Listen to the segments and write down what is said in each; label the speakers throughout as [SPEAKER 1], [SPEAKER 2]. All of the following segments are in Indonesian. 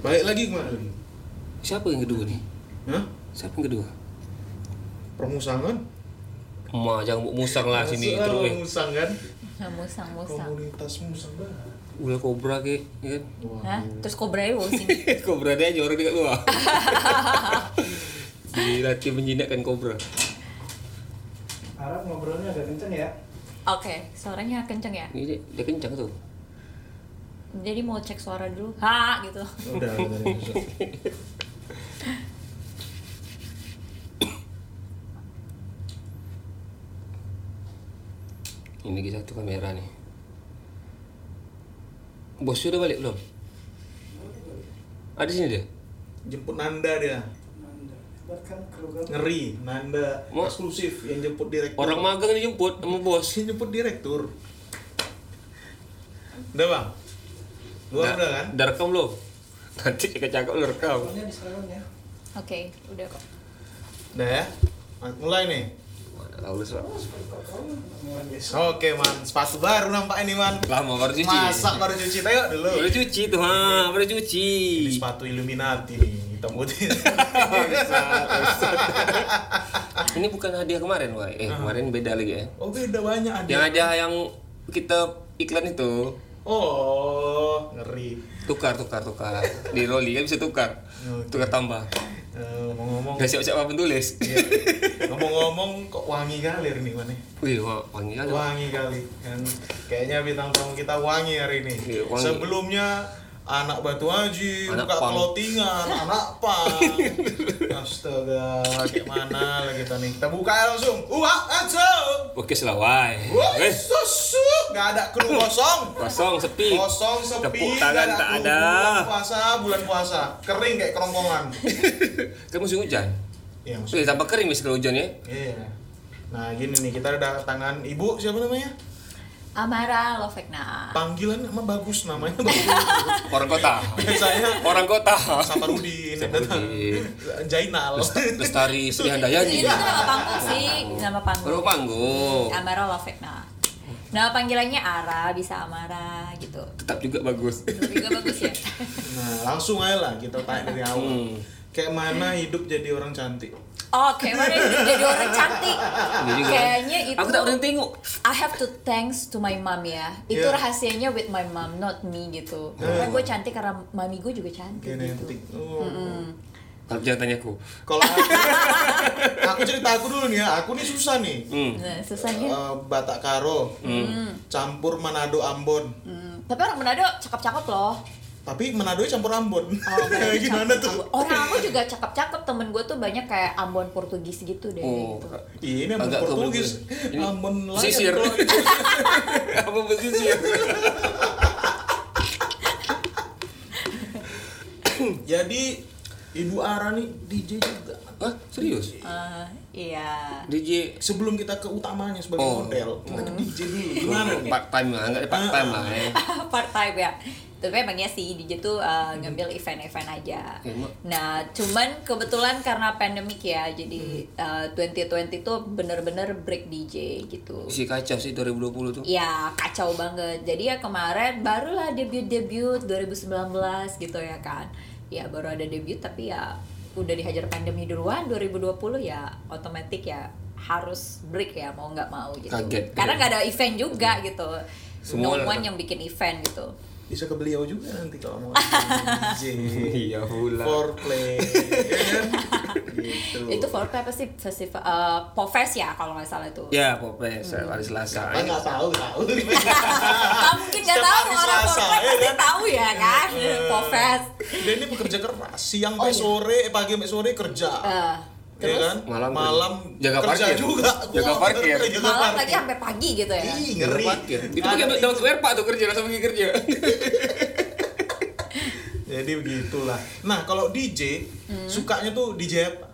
[SPEAKER 1] Balik lagi ke mana lagi?
[SPEAKER 2] Siapa yang kedua nih?
[SPEAKER 1] Hah?
[SPEAKER 2] Siapa yang kedua?
[SPEAKER 1] Permusangan?
[SPEAKER 2] Ma, jangan mau musang lah sini terus eh.
[SPEAKER 1] Musang kan?
[SPEAKER 3] musang musang
[SPEAKER 1] Komunitas musang banget.
[SPEAKER 2] Ulah kobra ke, ya kan?
[SPEAKER 3] Hah? terus kobra itu sini
[SPEAKER 2] kobra dia aja orang dekat luar. Dilatih menjinakkan kobra.
[SPEAKER 4] Arab ngobrolnya agak kenceng ya.
[SPEAKER 3] oke suaranya kenceng ya
[SPEAKER 2] Ini dia, dia kencang tuh.
[SPEAKER 3] Jadi mau cek suara dulu ha gitu
[SPEAKER 1] Udah, udah, udah.
[SPEAKER 2] Ini lagi satu kamera nih. Bos sudah balik belum? Ada sini dia?
[SPEAKER 1] Jemput Nanda dia. Ngeri, Nanda
[SPEAKER 2] Ma-
[SPEAKER 1] eksklusif yang jemput direktur.
[SPEAKER 2] Orang magang dijemput sama bos.
[SPEAKER 1] yang jemput direktur. Udah bang?
[SPEAKER 2] Dah-
[SPEAKER 1] udah kan?
[SPEAKER 2] Dah rekam belum? Nanti cakap-cakap lu rekam.
[SPEAKER 4] Ya.
[SPEAKER 3] oke udah kok
[SPEAKER 1] Udah ya? Mulai nih. Oke man, sepatu baru nampak ini man.
[SPEAKER 2] Lama baru cuci.
[SPEAKER 1] Masak baru cuci, tengok dulu.
[SPEAKER 2] Baru cuci tuh, ha, baru cuci.
[SPEAKER 1] Ini sepatu Illuminati nih, hitam putih.
[SPEAKER 2] Ini bukan hadiah kemarin, Wak. Eh, kemarin beda lagi ya.
[SPEAKER 1] oh beda banyak ada.
[SPEAKER 2] Yang ada yang kita iklan itu
[SPEAKER 1] Oh, ngeri.
[SPEAKER 2] tukar tukar tukar di roli kan bisa tukar
[SPEAKER 1] Oke.
[SPEAKER 2] tukar tambah
[SPEAKER 1] Eh, Ngomong-ngomong,
[SPEAKER 2] udah siap-siap apa penulis
[SPEAKER 1] Iya. ngomong-ngomong kok wangi kali hari ini mana?
[SPEAKER 2] wih wangi kali.
[SPEAKER 1] Wangi kali. Kan kayaknya bintang tamu kita wangi hari ini.
[SPEAKER 2] Iya, wangi.
[SPEAKER 1] Sebelumnya anak batu haji,
[SPEAKER 2] Anak
[SPEAKER 1] buka
[SPEAKER 2] pang.
[SPEAKER 1] clothingan, anak pang. Astaga, kayak mana lah kita nih? Kita buka ya langsung. Uak aja.
[SPEAKER 2] oke selawai
[SPEAKER 1] Wah, susu. Nggak ada kru kosong.
[SPEAKER 2] kosong sepi
[SPEAKER 1] Kosong sepi.
[SPEAKER 2] tepuk tangan tak
[SPEAKER 1] kru.
[SPEAKER 2] ada
[SPEAKER 1] Bulan puasa, bulan puasa. Kering kayak kerongkongan.
[SPEAKER 2] kan musim hujan
[SPEAKER 1] Iya, maksudnya.
[SPEAKER 2] Tambah kering mis kalau hujan ya
[SPEAKER 1] Iya. Nah, gini nih, kita udah tangan ibu siapa namanya?
[SPEAKER 3] Amara Lovekna.
[SPEAKER 1] Panggilan emang bagus namanya bagus.
[SPEAKER 2] orang kota.
[SPEAKER 1] Biasanya
[SPEAKER 2] orang kota.
[SPEAKER 1] Saparudin,
[SPEAKER 2] Saparudin.
[SPEAKER 1] Jainal.
[SPEAKER 2] lestari Sri Handayani.
[SPEAKER 3] Itu nama panggung sih. Nama panggung.
[SPEAKER 2] Baru panggung.
[SPEAKER 3] Amara Lovekna. Nama panggilannya Ara bisa Amara gitu.
[SPEAKER 2] Tetap juga bagus.
[SPEAKER 3] Itu juga bagus ya.
[SPEAKER 1] Nah, langsung aja lah kita tanya dari awal.
[SPEAKER 2] Hmm.
[SPEAKER 1] Kayak mana hidup jadi orang cantik?
[SPEAKER 3] oh kayak mana hidup jadi orang cantik
[SPEAKER 2] Iya
[SPEAKER 3] kayaknya itu
[SPEAKER 2] aku tak pernah tengok
[SPEAKER 3] I have to thanks to my mom ya itu
[SPEAKER 1] Yeah.
[SPEAKER 3] rahasianya with my mom not me gitu karena gue cantik karena mami gue juga cantik
[SPEAKER 1] Genetik.
[SPEAKER 3] gitu
[SPEAKER 1] Oh.
[SPEAKER 2] tapi jangan tanya aku
[SPEAKER 1] Kalau aku, aku cerita aku dulu nih ya. Aku nih susah nih.
[SPEAKER 2] hmm.
[SPEAKER 3] nah susahnya
[SPEAKER 1] Eh, Batak Karo, campur Manado Ambon.
[SPEAKER 3] Hmm, tapi orang Manado cakep-cakep loh
[SPEAKER 1] Tapi Manado campur Ambon.
[SPEAKER 3] Oh,
[SPEAKER 1] Gimana tuh?
[SPEAKER 3] Orang aku juga cakep-cakep temen gue tuh banyak kayak Ambon Portugis gitu deh.
[SPEAKER 2] oh
[SPEAKER 3] gitu.
[SPEAKER 1] Ini Ambon
[SPEAKER 2] Agak
[SPEAKER 1] Portugis.
[SPEAKER 2] Ini
[SPEAKER 1] Ambon lain. itu.
[SPEAKER 2] apa pesisir
[SPEAKER 1] Jadi Ibu Ara nih DJ juga.
[SPEAKER 2] Hah? serius
[SPEAKER 3] Eh, iya.
[SPEAKER 2] DJ
[SPEAKER 1] Sebelum kita ke utamanya sebagai
[SPEAKER 2] Oh.
[SPEAKER 1] model, kita ke DJ dulu. Gimana nih?
[SPEAKER 2] part time lah nggak ada part time lah ya
[SPEAKER 3] Part time ya. Tapi emangnya sih DJ tuh uh, ngambil event-event aja. Nah, cuman kebetulan karena pandemik ya, jadi uh, 2020 tuh bener-bener break DJ gitu.
[SPEAKER 2] si kacau sih 2020 tuh
[SPEAKER 3] Ya kacau banget. Jadi ya kemarin barulah debut-debut 2019 gitu ya kan. Ya baru ada debut tapi ya udah dihajar pandemi duluan 2020 ya otomatis ya harus break ya mau nggak mau gitu.
[SPEAKER 2] Kaget.
[SPEAKER 3] Karena nggak ada event juga gitu.
[SPEAKER 2] Semua
[SPEAKER 3] no one yang bikin event gitu.
[SPEAKER 1] Bisa ke beliau juga nanti kalau mau DJ.
[SPEAKER 2] iya pula
[SPEAKER 1] Foreplay, ya kan? Gitu.
[SPEAKER 3] Itu for apa sih festival uh, Popfest ya kalau nggak salah itu.
[SPEAKER 2] ya popes hari selasa
[SPEAKER 1] Kan nggak tahu tahu.
[SPEAKER 3] Mungkin nggak tahu orang
[SPEAKER 1] Selasa,
[SPEAKER 3] Popfest
[SPEAKER 1] ya
[SPEAKER 3] pasti
[SPEAKER 1] kan?
[SPEAKER 3] tahu ya kan. Popfest.
[SPEAKER 1] Dia ini bekerja keras, siang
[SPEAKER 3] Oh,
[SPEAKER 1] sampai
[SPEAKER 3] iya.
[SPEAKER 1] sore, eh, pagi sampai sore kerja.
[SPEAKER 3] Eh,
[SPEAKER 1] ya
[SPEAKER 3] terus
[SPEAKER 1] kan?
[SPEAKER 2] Malam
[SPEAKER 1] malam
[SPEAKER 2] jaga
[SPEAKER 1] kerja
[SPEAKER 2] parkir.
[SPEAKER 1] juga.
[SPEAKER 2] Jaga parkir.
[SPEAKER 1] jaga
[SPEAKER 3] malam
[SPEAKER 1] parkir.
[SPEAKER 3] lagi sampai pagi gitu ya.
[SPEAKER 1] Ih,
[SPEAKER 2] Ngeri. parkir itu pakai daun werpa tuh kerja langsung pergi kerja
[SPEAKER 1] Jadi begitulah. Nah, kalau DJ sukanya tuh DJ apa?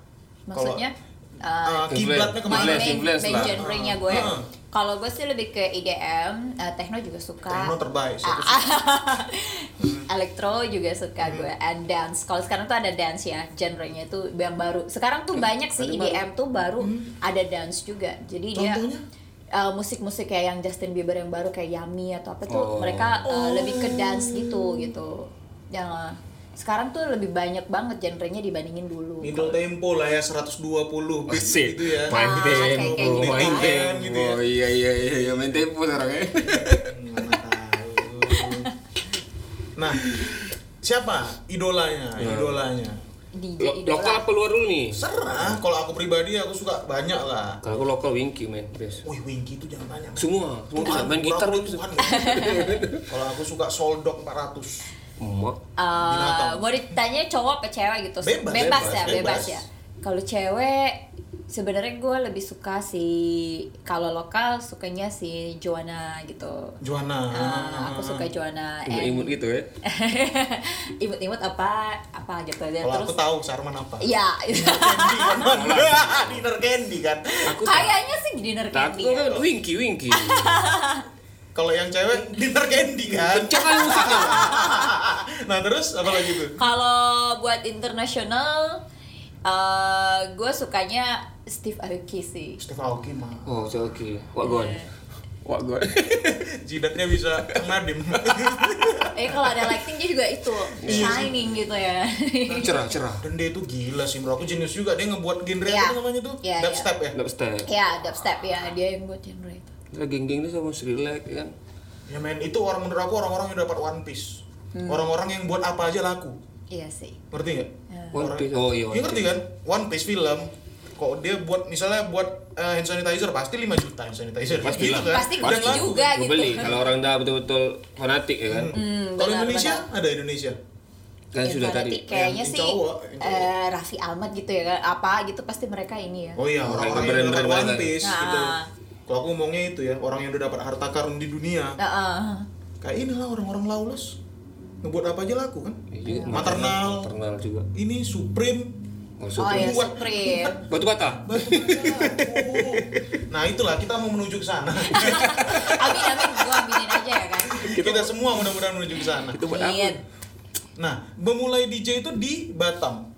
[SPEAKER 3] Maksudnya
[SPEAKER 1] Kalau,
[SPEAKER 3] uh,
[SPEAKER 1] uh, kiblatnya
[SPEAKER 3] main
[SPEAKER 1] ke
[SPEAKER 2] mana?
[SPEAKER 3] Main, main
[SPEAKER 2] lah.
[SPEAKER 3] genre-nya gue.
[SPEAKER 1] Heeh.
[SPEAKER 3] Kalau gue sih lebih ke IDM, uh, techno juga suka.
[SPEAKER 1] Techno terbaik.
[SPEAKER 3] Ah,
[SPEAKER 1] suka.
[SPEAKER 3] Elektro juga suka
[SPEAKER 1] Hmm.
[SPEAKER 3] gue and dance. Kalau sekarang tuh ada dance ya, genre-nya tuh yang baru. Sekarang tuh banyak sih
[SPEAKER 2] Ada baru.
[SPEAKER 3] IDM tuh baru ada dance juga. Jadi dia
[SPEAKER 1] Hmm. Contohnya?
[SPEAKER 3] uh, musik-musik kayak yang Justin Bieber yang baru kayak Yummy atau apa tuh
[SPEAKER 2] Oh.
[SPEAKER 3] mereka uh, lebih ke dance gitu gitu. Yang uh, sekarang tuh lebih banyak banget genrenya dibandingin dulu.
[SPEAKER 1] Middle tempo lah ya 120 beat gitu ya.
[SPEAKER 2] Main
[SPEAKER 3] Ah,
[SPEAKER 2] tempo,
[SPEAKER 3] kayak- kayak gitu
[SPEAKER 2] main
[SPEAKER 3] kan.
[SPEAKER 2] tempo.
[SPEAKER 1] Gitu ya.
[SPEAKER 2] Iya iya iya, iya, main tempo sekarang ya.
[SPEAKER 1] Nah, siapa idolanya? Idolanya.
[SPEAKER 3] DJ
[SPEAKER 2] Lo-
[SPEAKER 3] idola.
[SPEAKER 2] Lokal apa luar dulu nih?
[SPEAKER 1] Serah, kalau aku pribadi aku suka banyak lah.
[SPEAKER 2] Kalau aku lokal Winky main best.
[SPEAKER 1] Wih, Winky itu jangan tanya. men.
[SPEAKER 2] Semua, semua bisa
[SPEAKER 1] Tuhan,
[SPEAKER 2] main gitar lu
[SPEAKER 1] men. Kalau aku suka Soldok 400.
[SPEAKER 2] Emak.
[SPEAKER 3] Eh,
[SPEAKER 1] Binatang.
[SPEAKER 3] mau ditanya cowok apa cewek gitu
[SPEAKER 1] Bebas,
[SPEAKER 3] bebas,
[SPEAKER 1] bebas,
[SPEAKER 3] ya bebas,
[SPEAKER 1] bebas.
[SPEAKER 3] ya kalau cewek sebenarnya gue lebih suka si kalau lokal sukanya si Joanna gitu
[SPEAKER 1] Joanna.
[SPEAKER 3] Ah, aku suka Joanna
[SPEAKER 2] Imut-imut gitu ya.
[SPEAKER 3] imut-imut apa apa gitu ya
[SPEAKER 1] Kalau
[SPEAKER 3] terus
[SPEAKER 1] aku tahu Sarman apa.
[SPEAKER 3] ya
[SPEAKER 1] kan. Dinner candy kan.
[SPEAKER 2] Aku
[SPEAKER 3] kayaknya sih dinner candy
[SPEAKER 2] aku
[SPEAKER 3] ya.
[SPEAKER 2] kan Winky Winky.
[SPEAKER 1] Kalau yang cewek dinner candy kan.
[SPEAKER 2] Kan musiknya.
[SPEAKER 1] nah, terus apa lagi tuh?
[SPEAKER 3] kalau buat internasional eh gue sukanya Steve Aoki sih
[SPEAKER 1] Steve Aoki mah.
[SPEAKER 2] Oh, oke oke. Wak gon. Wak gon.
[SPEAKER 1] Jidatnya bisa nadim.
[SPEAKER 3] eh kalau ada lighting dia juga itu shining gitu ya
[SPEAKER 2] cerah cerah.
[SPEAKER 1] Dan dia itu gila sih, bro. Aku jenius juga. Dia ngebuat genre
[SPEAKER 3] Iya.
[SPEAKER 1] apa namanya tuh?
[SPEAKER 3] Iya,
[SPEAKER 1] Dubstep ya?
[SPEAKER 2] Dubstep.
[SPEAKER 3] ya dubstep ya dia yang buat genre itu
[SPEAKER 2] Kita geng-geng ini sama Srilek kan.
[SPEAKER 1] Ya men, itu orang menurut aku orang-orang yang dapat One Piece. Orang-orang yang buat apa aja laku.
[SPEAKER 3] iya sih
[SPEAKER 1] Ngerti nggak?
[SPEAKER 2] One Piece. Oh iya.
[SPEAKER 1] Iya ngerti kan? One Piece film. Kok dia buat misalnya buat eh, hand sanitizer pasti 5 juta hand sanitizer.
[SPEAKER 2] Pasti
[SPEAKER 1] Gitu
[SPEAKER 2] lah.
[SPEAKER 1] kan?
[SPEAKER 3] Pasti beli
[SPEAKER 1] laku.
[SPEAKER 3] juga
[SPEAKER 2] Gue
[SPEAKER 3] gitu
[SPEAKER 2] beli kalau orang dah betul-betul fanatik ya kan.
[SPEAKER 3] Hmm,
[SPEAKER 1] Kalau
[SPEAKER 3] benar,
[SPEAKER 1] Indonesia
[SPEAKER 3] benar.
[SPEAKER 1] ada Indonesia.
[SPEAKER 2] Kan
[SPEAKER 3] Yang
[SPEAKER 2] sudah tadi.
[SPEAKER 3] kayaknya sih eh, Raffi Ahmad gitu ya kan apa gitu pasti mereka ini ya
[SPEAKER 1] Oh iya, orang-orang yang dapat
[SPEAKER 2] brand-brand
[SPEAKER 1] One. Piece
[SPEAKER 3] Nah.
[SPEAKER 1] gitu. Kalau aku ngomongnya itu ya, orang yang udah dapat harta karun di dunia.
[SPEAKER 3] Nah, eh.
[SPEAKER 1] Kayak inilah orang-orang lawless. Ngebuat apa aja laku kan?
[SPEAKER 2] Iya.
[SPEAKER 1] Maternal.
[SPEAKER 2] Maternal juga.
[SPEAKER 1] Ini Supreme.
[SPEAKER 2] Oh,
[SPEAKER 3] oh ya
[SPEAKER 1] Buat-
[SPEAKER 3] Supreme
[SPEAKER 2] Batu bata.
[SPEAKER 1] Batu batu. Nah itulah kita mau menuju ke sana.
[SPEAKER 3] amin amin gua aminin aja ya kan
[SPEAKER 1] kita semua mudah-mudahan menuju ke sana.
[SPEAKER 2] Itu buat apa?
[SPEAKER 1] Nah, memulai DJ itu di Batam.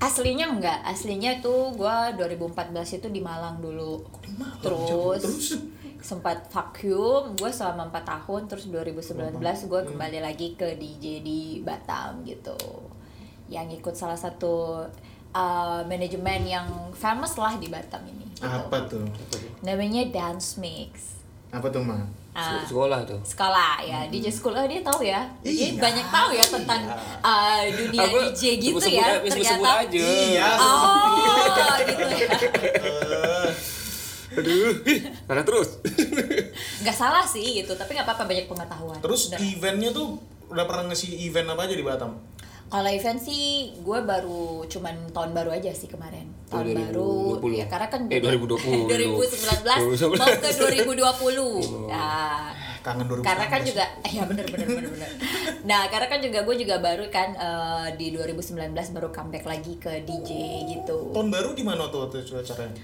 [SPEAKER 3] Aslinya enggak aslinya tuh gua 2014 itu di Malang dulu
[SPEAKER 1] Di Malang,
[SPEAKER 3] terus,
[SPEAKER 1] terus.
[SPEAKER 3] sempat vacuum gue selama 4 tahun terus 2019 gue kembali lagi ke DJ di Batam gitu yang ikut salah satu uh, manajemen yang famous lah di Batam ini gitu.
[SPEAKER 1] Apa tuh?
[SPEAKER 3] namanya Dance Mix
[SPEAKER 1] Apa tuh, Ma?
[SPEAKER 3] Ah,
[SPEAKER 2] Sekolah tuh.
[SPEAKER 3] sekolah ya DJ school oh, dia tahu ya dia
[SPEAKER 1] Iya.
[SPEAKER 3] banyak tahu ya tentang uh, dunia
[SPEAKER 2] Apa?
[SPEAKER 3] DJ gitu
[SPEAKER 2] Sebut-sebut
[SPEAKER 3] ya
[SPEAKER 2] sebut-sebut
[SPEAKER 3] ternyata
[SPEAKER 2] aja.
[SPEAKER 1] Iya.
[SPEAKER 3] oh gitu ya
[SPEAKER 1] Eh,
[SPEAKER 2] Aduh, karena terus.
[SPEAKER 3] nggak salah sih gitu tapi nggak apa-apa banyak pengetahuan
[SPEAKER 1] terus
[SPEAKER 3] Bener.
[SPEAKER 1] eventnya tuh udah pernah ngisi event apa aja di Batam?
[SPEAKER 3] Kalau event sih gue baru cuman tahun baru aja sih kemarin.
[SPEAKER 2] Oh,
[SPEAKER 3] Tahun baru
[SPEAKER 2] 2020.
[SPEAKER 3] ya karena kan
[SPEAKER 2] Eh, 2020.
[SPEAKER 3] 2019 mau ke 2020. Nah,
[SPEAKER 1] Kangen 2019.
[SPEAKER 3] karena kan juga ya bener bener bener bener. Nah, karena kan juga gue juga baru kan eh, di 2019 baru comeback lagi ke DJ gitu.
[SPEAKER 1] Tahun baru di mana tuh tuh acaranya?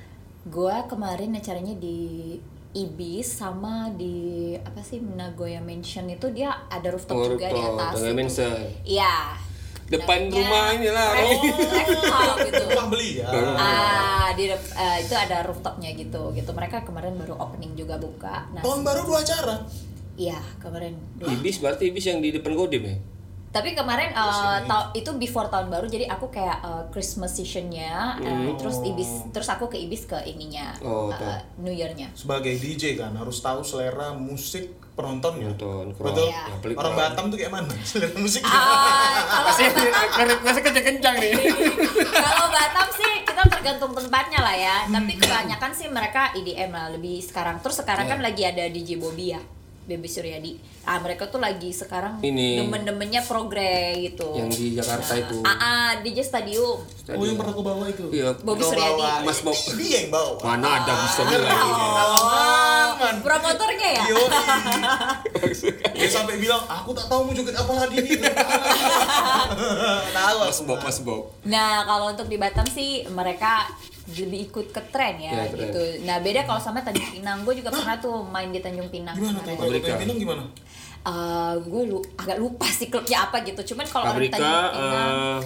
[SPEAKER 3] Gue kemarin acaranya di Ibis sama di apa sih Nagoya Mansion itu dia ada rooftop
[SPEAKER 2] Oh,
[SPEAKER 3] juga di
[SPEAKER 2] rooftop,
[SPEAKER 3] atas.
[SPEAKER 2] Nagoya. Mansion.
[SPEAKER 3] Iya.
[SPEAKER 2] Depan
[SPEAKER 3] Namanya
[SPEAKER 2] rumah inilah, Roy.
[SPEAKER 3] Rooftop gitu.
[SPEAKER 1] Rumah beli ya.
[SPEAKER 3] Ah, di dep- eh, itu ada rooftopnya gitu. Gitu mereka kemarin baru opening juga buka. Nah,
[SPEAKER 1] Tahun baru dua acara.
[SPEAKER 3] iya kemarin. dua.
[SPEAKER 2] Ibis berarti Ibis yang di depan Godim ya?
[SPEAKER 3] Tapi kemarin tau- itu before tahun baru jadi aku kayak eh, Christmas seasonnya, eh, terus ibis terus aku ke ibis ke ininya
[SPEAKER 2] Oh,
[SPEAKER 3] eh,
[SPEAKER 2] tahu.
[SPEAKER 3] New Year-nya.
[SPEAKER 1] Sebagai DJ kan harus tahu selera musik penontonnya.
[SPEAKER 2] Nonton,
[SPEAKER 1] Betul.
[SPEAKER 3] Iya.
[SPEAKER 2] pelik
[SPEAKER 1] Orang. Batam tuh kayak mana? Selera musiknya.
[SPEAKER 3] Ah, kalau
[SPEAKER 2] Masih masih kencang-kencang nih.
[SPEAKER 3] kalau Batam sih kita tergantung tempatnya lah ya. Tapi kebanyakan sih mereka EDM lah lebih sekarang. Terus sekarang kan lagi ada DJ Bobby ya. Baby Suryadi. Ah mereka tuh lagi sekarang
[SPEAKER 2] Ini.
[SPEAKER 3] demen-demennya progre gitu.
[SPEAKER 2] Yang di Jakarta itu.
[SPEAKER 3] Ah, ah, DJ Stadium.
[SPEAKER 1] Oh yang pernah aku bawa itu.
[SPEAKER 2] Iya.
[SPEAKER 3] Bobby
[SPEAKER 1] Kau
[SPEAKER 3] Suryadi.
[SPEAKER 1] bawa.
[SPEAKER 2] Mas Bob.
[SPEAKER 1] Dia yang bawa.
[SPEAKER 2] Mana ada bisa bilang ini.
[SPEAKER 1] Pengalaman.
[SPEAKER 3] Promotornya ya?
[SPEAKER 1] Yo, dia sampai bilang, aku tak tahu mau joget apa lagi nih. tahu
[SPEAKER 2] Mas. Bob, Mas Bob.
[SPEAKER 3] Nah, kalau untuk di Batam sih mereka lebih ikut ke tren ya,
[SPEAKER 2] tren.
[SPEAKER 3] gitu. Nah, beda kalau sama Tanjung Pinang. Gue juga pernah tuh main di Tanjung Pinang.
[SPEAKER 1] Gimana. Kalau pengen Pinang gimana?
[SPEAKER 3] Eh, gue lu agak lupa sih klubnya apa gitu. Cuman kalau orang Tanjung Pinang
[SPEAKER 2] eh,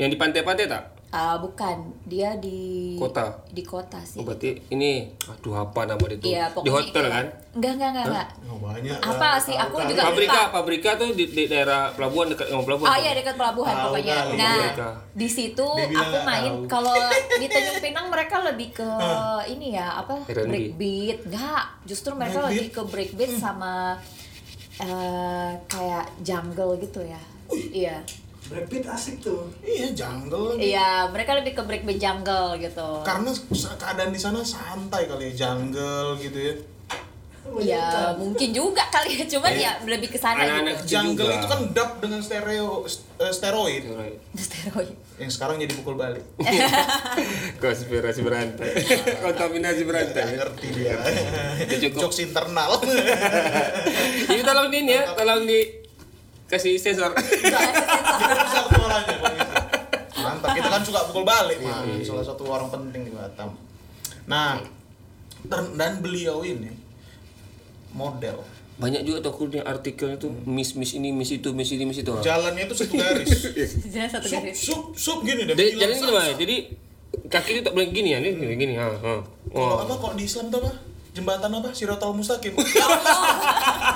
[SPEAKER 2] yang di pantai-pantai tak?
[SPEAKER 3] Ah, bukan, dia di
[SPEAKER 2] Kota?
[SPEAKER 3] Di kota sih.
[SPEAKER 2] Oh, berarti ini aduh apa nama itu?
[SPEAKER 3] Iya,
[SPEAKER 2] di hotel
[SPEAKER 3] kayak-
[SPEAKER 2] kan?
[SPEAKER 3] Enggak, enggak, enggak, enggak.
[SPEAKER 1] Oh, banyak.
[SPEAKER 3] Apa
[SPEAKER 1] lah.
[SPEAKER 3] sih? Aku juga-
[SPEAKER 2] Pabrika,
[SPEAKER 3] lupa.
[SPEAKER 2] pabrika tuh di, di daerah pelabuhan dekat dengan pelabuhan.
[SPEAKER 3] Oh iya dekat pelabuhan
[SPEAKER 1] Tahu
[SPEAKER 3] pokoknya.
[SPEAKER 1] kali,
[SPEAKER 3] Nah,
[SPEAKER 2] mereka.
[SPEAKER 3] di situ aku main kalau di Tanjung Pinang mereka lebih ke ini ya, apa?
[SPEAKER 2] R&B.
[SPEAKER 3] Breakbeat. Enggak, justru mereka
[SPEAKER 1] Breakbeat?
[SPEAKER 3] lebih ke breakbeat sama eh, kayak jungle gitu ya. Iya.
[SPEAKER 4] Brad asik tuh.
[SPEAKER 1] Iya, jungle.
[SPEAKER 3] Iya, mereka lebih ke breakbeat jungle gitu.
[SPEAKER 1] Karena keadaan di sana santai kali ya, jungle gitu ya.
[SPEAKER 3] Ya, mungkin juga kali ya, cuman ya lebih ke sana
[SPEAKER 2] Anak-anak
[SPEAKER 3] gitu.
[SPEAKER 1] Jungle
[SPEAKER 2] juga.
[SPEAKER 1] itu kan dub dengan stereo eh, steroid
[SPEAKER 2] Alright.
[SPEAKER 3] Steroid.
[SPEAKER 1] yang sekarang jadi pukul balik.
[SPEAKER 2] Konspirasi berantai. Kontaminasi berantai.
[SPEAKER 1] Nggak ngerti dia.
[SPEAKER 2] Itu cukup.
[SPEAKER 1] Jokes internal.
[SPEAKER 2] Ini tolong di ini ya, tolong di kasih sensor.
[SPEAKER 1] Suaranya. Mantap, kita kan suka pukul balik, Mas. Salah satu orang penting di Batam. Nah, ter- dan beliau ini model.
[SPEAKER 2] Banyak juga tuh artikelnya tuh miss miss ini miss itu miss ini miss itu.
[SPEAKER 1] Jalannya itu satu garis.
[SPEAKER 3] Jangan satu
[SPEAKER 1] Sup,
[SPEAKER 3] garis.
[SPEAKER 1] sup, sup gini deh.
[SPEAKER 2] Jadi jalan. Jadi kaki itu tak boleh gini ya, ini gini gini. Ha, ha.
[SPEAKER 1] Kalau
[SPEAKER 2] Oh.
[SPEAKER 1] apa kok di Islam tuh apa? Jembatan apa? Sirotol Mustaqim. Ya.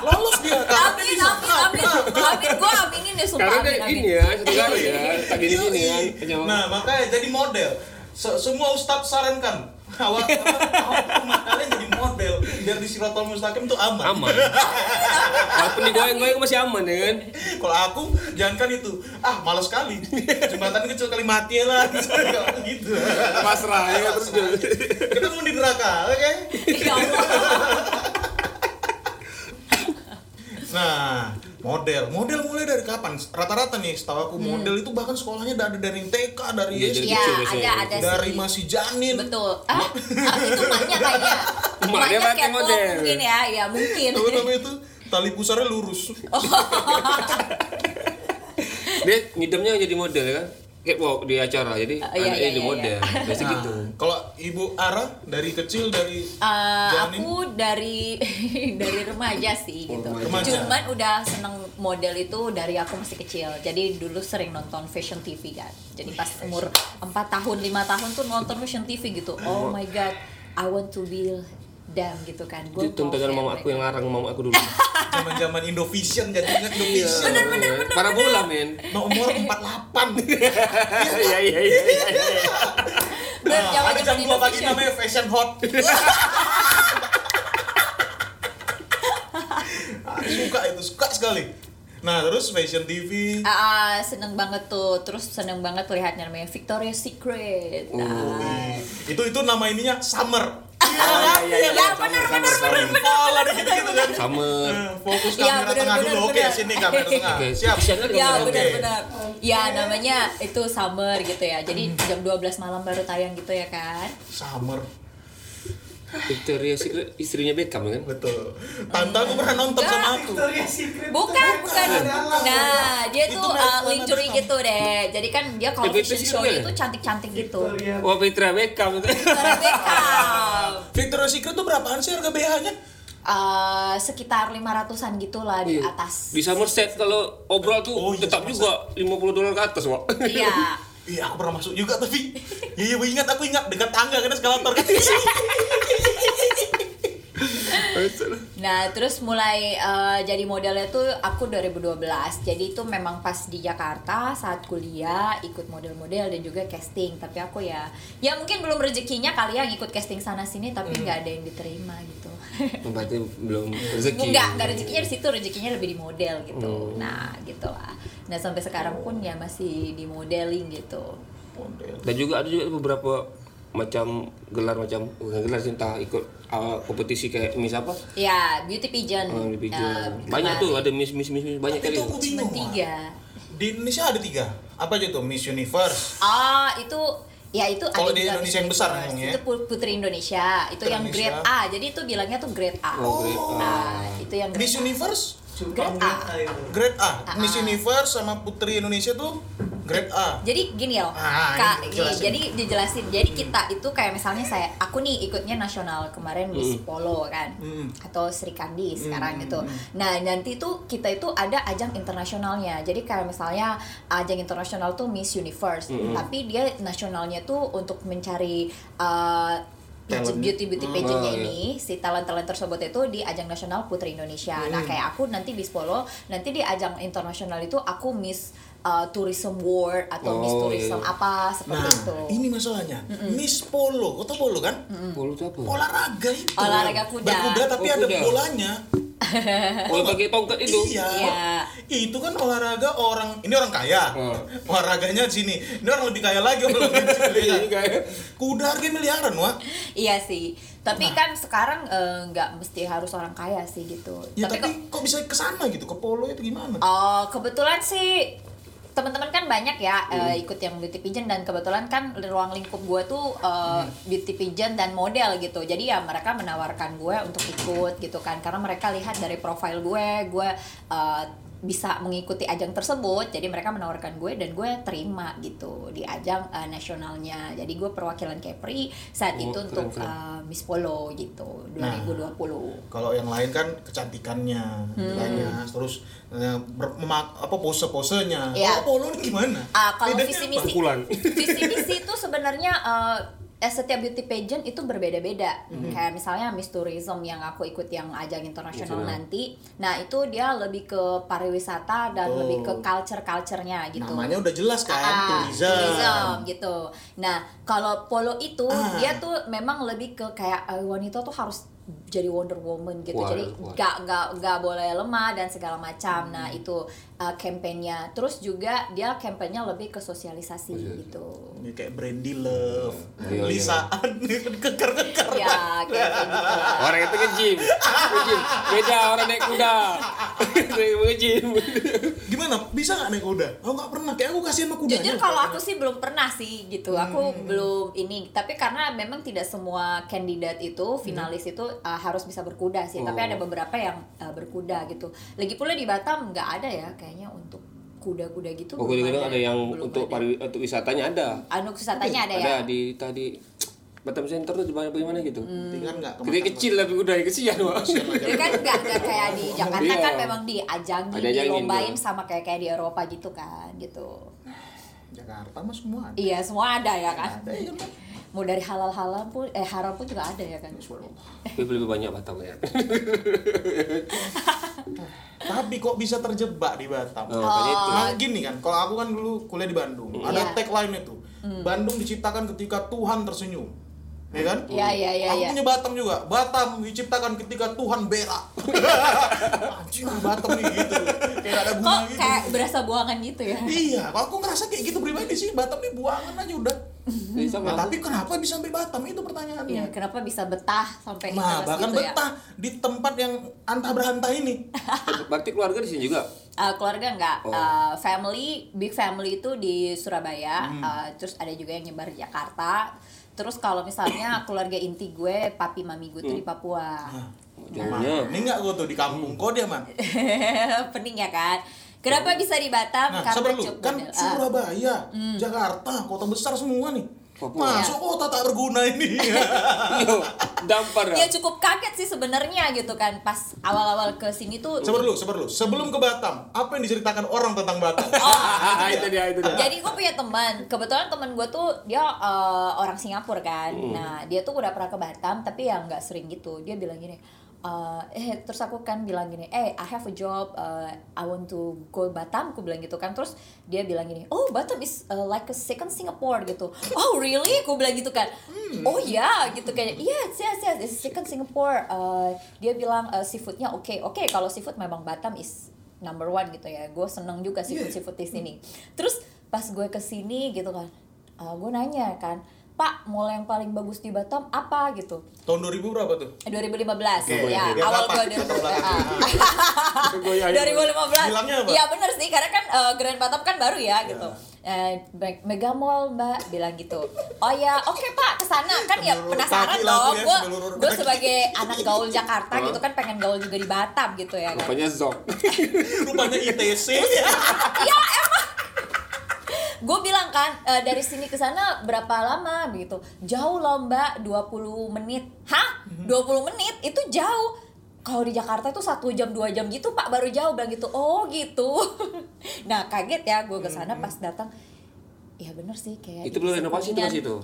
[SPEAKER 1] Lolos dia.
[SPEAKER 3] Amin, amin, amin, amin. Gue aminin deh, sumpah.
[SPEAKER 2] Karena
[SPEAKER 3] Amin,
[SPEAKER 2] dia
[SPEAKER 3] amin.
[SPEAKER 2] gini ya, kali ya, tak gini gini
[SPEAKER 1] Yoi.
[SPEAKER 2] kan.
[SPEAKER 1] Nah, makanya jadi model. Se- semua ustadz sarankan awak awak umat kalian jadi model biar di Sirotol Mustaqim tuh aman.
[SPEAKER 2] aman. Walaupun digoyang-goyang masih aman ya kan.
[SPEAKER 1] Kalau aku jangankan itu, ah malas sekali. Jembatan kecil kali mati lah gitu.
[SPEAKER 2] Pasrah ya terus.
[SPEAKER 1] Kita mau di neraka, oke?
[SPEAKER 3] Ya Allah.
[SPEAKER 1] Nah, model, model mulai dari kapan? Rata-rata nih, setahu aku model itu bahkan sekolahnya dari dari TK, dari SD,
[SPEAKER 3] Ya,
[SPEAKER 2] biasanya.
[SPEAKER 3] ada, ada
[SPEAKER 1] dari
[SPEAKER 3] sih.
[SPEAKER 1] masih janin.
[SPEAKER 3] Betul. Ah, ah, itu maknya kayaknya. Maknya
[SPEAKER 2] model.
[SPEAKER 3] Mungkin ya, ya mungkin.
[SPEAKER 1] Apa namanya itu? Tali pusarnya lurus.
[SPEAKER 2] Dia ngidamnya jadi model ya kan. Catwalk di acara, jadi
[SPEAKER 3] Oh, iya, iya, iya,
[SPEAKER 2] model. Biasa
[SPEAKER 1] Nah,
[SPEAKER 2] gitu.
[SPEAKER 1] Kalau Ibu Ara dari kecil dari janin
[SPEAKER 3] aku dari dari remaja sih gitu.
[SPEAKER 1] remaja.
[SPEAKER 3] Cuman udah seneng model itu dari aku masih kecil. Jadi dulu sering nonton fashion TV kan. Jadi pas umur 4 tahun, 5 tahun tuh nonton fashion TV gitu. Oh my god, I want to be them gitu kan. Gua
[SPEAKER 2] Itu
[SPEAKER 3] mau kayak
[SPEAKER 2] mama aku yang larang mama aku dulu.
[SPEAKER 1] zaman-zaman Indovision jadi ingat
[SPEAKER 2] Iya.
[SPEAKER 1] Indovision.
[SPEAKER 2] Para bola men.
[SPEAKER 1] Nomor 48.
[SPEAKER 2] Iya iya iya. iya.
[SPEAKER 3] Bener,
[SPEAKER 1] Nah,
[SPEAKER 3] zaman-zaman
[SPEAKER 1] ada jam 2 pagi
[SPEAKER 3] Indovision.
[SPEAKER 1] namanya Fashion Hot. Ah, suka itu, suka sekali. Nah, terus Fashion TV.
[SPEAKER 3] Ah, ah, seneng banget tuh. Terus seneng banget lihatnya namanya Victoria's Secret.
[SPEAKER 2] Oh,
[SPEAKER 3] Nah,
[SPEAKER 1] Itu itu nama ininya Summer.
[SPEAKER 2] Iya, iya, iya.
[SPEAKER 3] Ya, benar, benar, benar,
[SPEAKER 1] kan.
[SPEAKER 2] Sama.
[SPEAKER 1] Nah, Fokus kamera
[SPEAKER 3] benar,
[SPEAKER 1] tengah
[SPEAKER 3] benar,
[SPEAKER 1] dulu. Oke,
[SPEAKER 3] benar.
[SPEAKER 1] sini kamera tengah. Siap.
[SPEAKER 2] siap kan
[SPEAKER 3] Ya
[SPEAKER 2] kamera?
[SPEAKER 1] Oke.
[SPEAKER 3] benar-benar. Ya namanya itu summer gitu ya. Jadi jam 12 malam baru tayang gitu ya kan.
[SPEAKER 1] Summer.
[SPEAKER 2] Victoria Secret istrinya Beckham kan?
[SPEAKER 1] Betul. Tante aku pernah nonton
[SPEAKER 3] Enggak.
[SPEAKER 1] sama aku.
[SPEAKER 4] Victoria's Secret.
[SPEAKER 3] Bukan, bukan. Nah, dia
[SPEAKER 1] Itu
[SPEAKER 3] tuh uh, lingerie gitu deh. Jadi kan dia kalau
[SPEAKER 2] Ya,
[SPEAKER 3] fashion
[SPEAKER 2] Secret
[SPEAKER 3] show
[SPEAKER 2] kan?
[SPEAKER 3] itu cantik-cantik gitu.
[SPEAKER 4] Victoria.
[SPEAKER 2] Wah Victoria Beckham itu.
[SPEAKER 3] Victoria Beckham.
[SPEAKER 1] Victoria's Secret tuh berapaan sih harga BH-nya?
[SPEAKER 3] Uh, sekitar 500-an gitu lah di
[SPEAKER 2] Iya.
[SPEAKER 3] atas.
[SPEAKER 2] Di Somerset kalau obrol tuh
[SPEAKER 1] Oh, iya,
[SPEAKER 2] tetap
[SPEAKER 1] Somerset.
[SPEAKER 2] juga 50 dolar ke atas, Wak.
[SPEAKER 3] Iya.
[SPEAKER 1] Iya, aku pernah masuk juga tapi. Iya, iya, ingat aku ingat dekat tangga kan eskalator kan.
[SPEAKER 3] Nah, terus mulai eh, jadi modelnya tuh aku 2012. Jadi itu memang pas di Jakarta saat kuliah ikut model-model dan juga casting. Tapi aku ya ya mungkin belum rezekinya kali ya ngikut casting sana sini tapi nggak ada yang diterima gitu.
[SPEAKER 2] Berarti belum rezeki.
[SPEAKER 3] Enggak, enggak rezekinya di situ, rezekinya lebih di model gitu.
[SPEAKER 2] Hmm.
[SPEAKER 3] Nah, gitu lah. Nah, sampai sekarang pun ya masih di modeling gitu.
[SPEAKER 1] Model.
[SPEAKER 2] Dan juga ada juga beberapa macam gelar macam bukan gelar sih entah ikut uh, kompetisi kayak Miss apa?
[SPEAKER 3] Ya, beauty pageant.
[SPEAKER 2] Oh, di pigeon.
[SPEAKER 3] eh,
[SPEAKER 2] banyak
[SPEAKER 3] kemarin.
[SPEAKER 2] tuh ada Miss Miss Miss, miss banyak
[SPEAKER 1] Tapi
[SPEAKER 2] kali.
[SPEAKER 1] itu aku bingung.
[SPEAKER 3] Cuma tiga.
[SPEAKER 1] Di Indonesia ada tiga. Apa aja tuh? Miss Universe.
[SPEAKER 3] Ah, itu ya itu
[SPEAKER 1] Kalau
[SPEAKER 3] ada
[SPEAKER 1] di Indonesia yang
[SPEAKER 3] Miss
[SPEAKER 1] besar namanya ya?
[SPEAKER 3] Itu pu- Putri Indonesia. Itu
[SPEAKER 1] Putri
[SPEAKER 3] yang grade
[SPEAKER 1] Indonesia.
[SPEAKER 3] A. Jadi itu bilangnya tuh grade A.
[SPEAKER 2] Oh, grade A.
[SPEAKER 3] Nah, itu yang grade
[SPEAKER 1] Miss
[SPEAKER 3] A.
[SPEAKER 1] Universe
[SPEAKER 4] Cuma
[SPEAKER 3] Grade A.
[SPEAKER 1] grade A.
[SPEAKER 3] Ah,
[SPEAKER 1] Miss
[SPEAKER 3] ah.
[SPEAKER 1] Universe sama Putri Indonesia tuh Grade A.
[SPEAKER 3] Jadi gini loh,
[SPEAKER 1] Ah,
[SPEAKER 3] Kak,
[SPEAKER 1] ini
[SPEAKER 3] iya,
[SPEAKER 1] jelasin.
[SPEAKER 3] jadi dijelasin. Jadi kita itu kayak misalnya saya, aku nih ikutnya nasional kemarin Miss
[SPEAKER 1] Hmm.
[SPEAKER 3] Polo kan, atau Sri Kandi sekarang gitu. Nah nanti tuh kita itu ada ajang internasionalnya. Jadi kayak misalnya ajang internasional tuh Miss Universe,
[SPEAKER 1] Hmm.
[SPEAKER 3] tapi dia nasionalnya tuh untuk mencari uh,
[SPEAKER 1] Talent.
[SPEAKER 3] beauty beauty pageantnya
[SPEAKER 2] Oh, iya.
[SPEAKER 3] ini si talent talent tersebut itu di ajang nasional Putri Indonesia. Nah
[SPEAKER 1] Hmm.
[SPEAKER 3] kayak aku nanti Miss Polo, nanti di ajang internasional itu aku Miss uh, Tourism World atau Miss
[SPEAKER 2] Oh,
[SPEAKER 3] Tourism
[SPEAKER 2] iya.
[SPEAKER 3] apa seperti
[SPEAKER 1] Nah,
[SPEAKER 3] itu.
[SPEAKER 1] ini masalahnya. Miss Polo, kau tau polo kan?
[SPEAKER 2] Polo itu apa?
[SPEAKER 1] Olahraga itu.
[SPEAKER 3] Olahraga kuda.
[SPEAKER 1] Berkuda tapi
[SPEAKER 2] Oh,
[SPEAKER 1] ada
[SPEAKER 2] kuda.
[SPEAKER 1] bolanya.
[SPEAKER 2] Oh, pakai tongkat itu.
[SPEAKER 1] Iya.
[SPEAKER 3] Iya.
[SPEAKER 1] Itu kan olahraga orang ini orang kaya.
[SPEAKER 2] Oh.
[SPEAKER 1] Olahraganya sini. Ini orang lebih kaya lagi orang lebih ya kan?
[SPEAKER 2] Ini kayak
[SPEAKER 1] Kuda harga miliaran, wah.
[SPEAKER 3] Iya sih. Tapi
[SPEAKER 1] Nah.
[SPEAKER 3] kan sekarang eh, nggak mesti harus orang kaya sih gitu.
[SPEAKER 1] Ya
[SPEAKER 3] tapi,
[SPEAKER 1] tapi, kok bisa ke sana gitu ke polo itu gimana?
[SPEAKER 3] Oh, kebetulan sih teman-teman kan banyak ya
[SPEAKER 1] Hmm.
[SPEAKER 3] eh, ikut yang beauty pageant dan kebetulan kan ruang lingkup gue tuh eh,
[SPEAKER 1] Hmm.
[SPEAKER 3] beauty pageant dan model gitu. Jadi ya mereka menawarkan gue untuk ikut gitu kan karena mereka lihat dari profil gue, gue eh, bisa mengikuti ajang tersebut. Jadi mereka menawarkan gue dan gue terima gitu di ajang eh, nasionalnya. Jadi gue perwakilan Kepri saat
[SPEAKER 2] Oh,
[SPEAKER 3] itu
[SPEAKER 2] keren,
[SPEAKER 3] untuk
[SPEAKER 2] keren.
[SPEAKER 3] eh, Miss Polo gitu
[SPEAKER 1] Nah.
[SPEAKER 3] 2020.
[SPEAKER 1] Kalau yang lain kan kecantikannya,
[SPEAKER 3] Hmm.
[SPEAKER 1] nilainya, terus memak- apa pose-posenya.
[SPEAKER 3] Iya.
[SPEAKER 1] Kalau polo ini gimana?
[SPEAKER 3] Ah, kalau
[SPEAKER 1] Bedanya
[SPEAKER 3] visi misi visi misi itu sebenarnya eh, eh, setiap beauty pageant itu berbeda-beda. Kayak misalnya Miss Tourism yang aku ikut yang ajang internasional
[SPEAKER 2] Internasional.
[SPEAKER 3] nanti. Nah, itu dia lebih ke pariwisata dan
[SPEAKER 1] Oh.
[SPEAKER 3] lebih ke culture-culture-nya gitu.
[SPEAKER 1] Namanya udah jelas kan,
[SPEAKER 3] Ah,
[SPEAKER 1] tourism.
[SPEAKER 3] tourism gitu. Nah, kalau polo itu
[SPEAKER 1] Ah.
[SPEAKER 3] dia tuh memang lebih ke kayak eh, wanita tuh harus jadi Wonder Woman gitu.
[SPEAKER 2] Wah,
[SPEAKER 3] jadi nggak nggak nggak boleh lemah dan segala macam. Nah, itu uh, kampanyenya. Terus juga dia kampanyenya lebih ke sosialisasi gitu.
[SPEAKER 1] Ini kayak Brandy Love,
[SPEAKER 2] Iya, iya.
[SPEAKER 1] Lisa keker-keker.
[SPEAKER 3] Ya, kayak kayak gitu.
[SPEAKER 2] Orang itu nge-gym. Nge-gym. Beda orang naik kuda. Nge-gym.
[SPEAKER 1] Gimana? Bisa nggak naik kuda? Aku nggak pernah. Kayak aku kasihan sama kudanya.
[SPEAKER 3] Jujur kalau aku sih belum pernah sih gitu. Aku
[SPEAKER 1] Hmm.
[SPEAKER 3] belum ini. Tapi karena memang tidak semua kandidat itu finalis
[SPEAKER 1] Hmm.
[SPEAKER 3] itu uh, harus bisa berkuda sih. Tapi
[SPEAKER 2] Oh.
[SPEAKER 3] ada beberapa yang uh, berkuda gitu. Lagi pula di Batam nggak ada ya kayaknya untuk kuda-kuda gitu.
[SPEAKER 2] Oh,
[SPEAKER 3] belum
[SPEAKER 2] kadang ada yang
[SPEAKER 3] Belum
[SPEAKER 2] untuk
[SPEAKER 3] ada.
[SPEAKER 2] pari untuk wisatanya ada.
[SPEAKER 3] anu wisatanya ada, ya.
[SPEAKER 2] Ada di tadi Batam Center tuh di mana bagaimana gitu.
[SPEAKER 1] Nanti kan nggak
[SPEAKER 2] Gede kecil tapi kuda kesian wah.
[SPEAKER 3] Jadi kan nggak nggak kayak di Jakarta
[SPEAKER 2] Iya.
[SPEAKER 3] kan memang diajangin,
[SPEAKER 2] Ada ajangin,
[SPEAKER 3] dilombain
[SPEAKER 2] iya.
[SPEAKER 3] sama kayak kayak di Eropa gitu kan gitu.
[SPEAKER 1] Jakarta mah semua ada.
[SPEAKER 3] Iya semua ada ya kan.
[SPEAKER 1] Ada ya kan?
[SPEAKER 3] Mau dari halal halal pun eh haram pun juga ada ya kan.
[SPEAKER 2] Tapi lebih banyak Batam ya.
[SPEAKER 1] Tapi kok bisa terjebak di Batam?
[SPEAKER 2] Oh, itu.
[SPEAKER 1] Nah gini kan, kalau aku kan dulu kuliah di Bandung, ada
[SPEAKER 3] Iya.
[SPEAKER 1] tagline itu. Bandung diciptakan ketika Tuhan tersenyum. Ya kan?
[SPEAKER 3] Iya iya iya
[SPEAKER 1] aku
[SPEAKER 3] iya.
[SPEAKER 1] punya Batam juga. Batam diciptakan ketika Tuhan berak. Anjing Batam nih gitu. Kayak ada
[SPEAKER 3] Kok
[SPEAKER 1] bunga gitu.
[SPEAKER 3] kayak berasa buangan gitu ya?
[SPEAKER 1] Iya, kalau aku ngerasa kayak gitu pribadi sih, Batam nih buangan aja udah.
[SPEAKER 2] Jadi sama.
[SPEAKER 1] Nah, tapi kenapa bisa sampai Batam itu pertanyaannya?
[SPEAKER 3] Iya, kenapa bisa betah sampai
[SPEAKER 1] Nah, bahkan
[SPEAKER 3] gitu ya?
[SPEAKER 1] betah di tempat yang antah berantah ini.
[SPEAKER 2] Berarti keluarga di sini juga.
[SPEAKER 3] Uh, keluarga enggak,
[SPEAKER 2] Oh.
[SPEAKER 3] Uh, family, big family itu di Surabaya,
[SPEAKER 1] Hmm.
[SPEAKER 3] uh, terus ada juga yang nyebar di Jakarta. Terus kalau misalnya keluarga inti gue, papi mami gue tuh di Papua.
[SPEAKER 2] Jauhnya.
[SPEAKER 1] Ini enggak gua tuh di kampung kok dia, Man.
[SPEAKER 3] Pening ya kan? Kenapa bisa di Batam?
[SPEAKER 1] Nah,
[SPEAKER 3] Karena
[SPEAKER 1] lu,
[SPEAKER 3] cukup
[SPEAKER 1] kan
[SPEAKER 3] model. Ah,
[SPEAKER 1] Surabaya, Jakarta, kota besar semua nih.
[SPEAKER 2] Papua.
[SPEAKER 1] Masuk kota tak berguna ini.
[SPEAKER 2] Yo, dampar
[SPEAKER 3] ya
[SPEAKER 2] ya.
[SPEAKER 3] cukup kaget sih sebenarnya gitu kan pas awal-awal ke sini tuh
[SPEAKER 1] sabar lu. Sebelum ke Batam, apa yang diceritakan orang tentang Batam?
[SPEAKER 3] Oh,
[SPEAKER 2] itu dia itu dia.
[SPEAKER 3] Jadi gue punya teman, kebetulan teman gue tuh dia eh, orang Singapura kan.
[SPEAKER 2] Hmm.
[SPEAKER 3] Nah dia tuh udah pernah ke Batam tapi ya nggak sering gitu. Dia bilang gini, eh eh, terus aku kan bilang gini, eh I have a job, eh, I want to go Batam. Aku bilang gitu kan. Terus dia bilang gini, oh Batam is eh, like a second Singapore gitu. Oh really? Aku bilang gitu kan. Oh ya gitu kayak, yes yes yes, it's second Singapore. Eh, dia bilang eh, seafoodnya oke oke. Kalau seafood memang Batam is number one gitu ya gue seneng juga seafood seafood di sini terus pas gue ke sini gitu kan gue nanya kan pak mall yang paling bagus di Batam apa gitu?
[SPEAKER 1] Tahun 2000 berapa tuh?
[SPEAKER 3] Eh, 2015
[SPEAKER 1] Oke,
[SPEAKER 3] ya.
[SPEAKER 1] biar
[SPEAKER 3] awal gue
[SPEAKER 1] Latar belakang.
[SPEAKER 3] 2015
[SPEAKER 2] Goyah.
[SPEAKER 3] 2015
[SPEAKER 1] Bilangnya apa?
[SPEAKER 3] iya bener sih. Karena kan eh, Grand Batam kan baru ya gitu. Eh, Me- Mega Mall mbak bilang gitu. Oh ya oke pak ke sana kan ya penasaran dong.
[SPEAKER 1] tuh ya,
[SPEAKER 3] gue gue sebagai anak gaul Jakarta gitu kan pengen gaul juga di Batam gitu ya kan.
[SPEAKER 2] Rupanya Zok.
[SPEAKER 1] Rupanya ITC.
[SPEAKER 3] ya emang gue bilang kan eh, dari sini ke sana berapa lama begitu? Jauh loh mbak. 20 menit. Hah? 20 menit? Itu jauh. Kalau di Jakarta itu satu jam dua jam gitu pak. Baru jauh bilang gitu. Oh gitu. Nah kaget ya gue ke sana pas datang. Ya bener sih kayak
[SPEAKER 2] Itu belum renovasi tuh masih itu.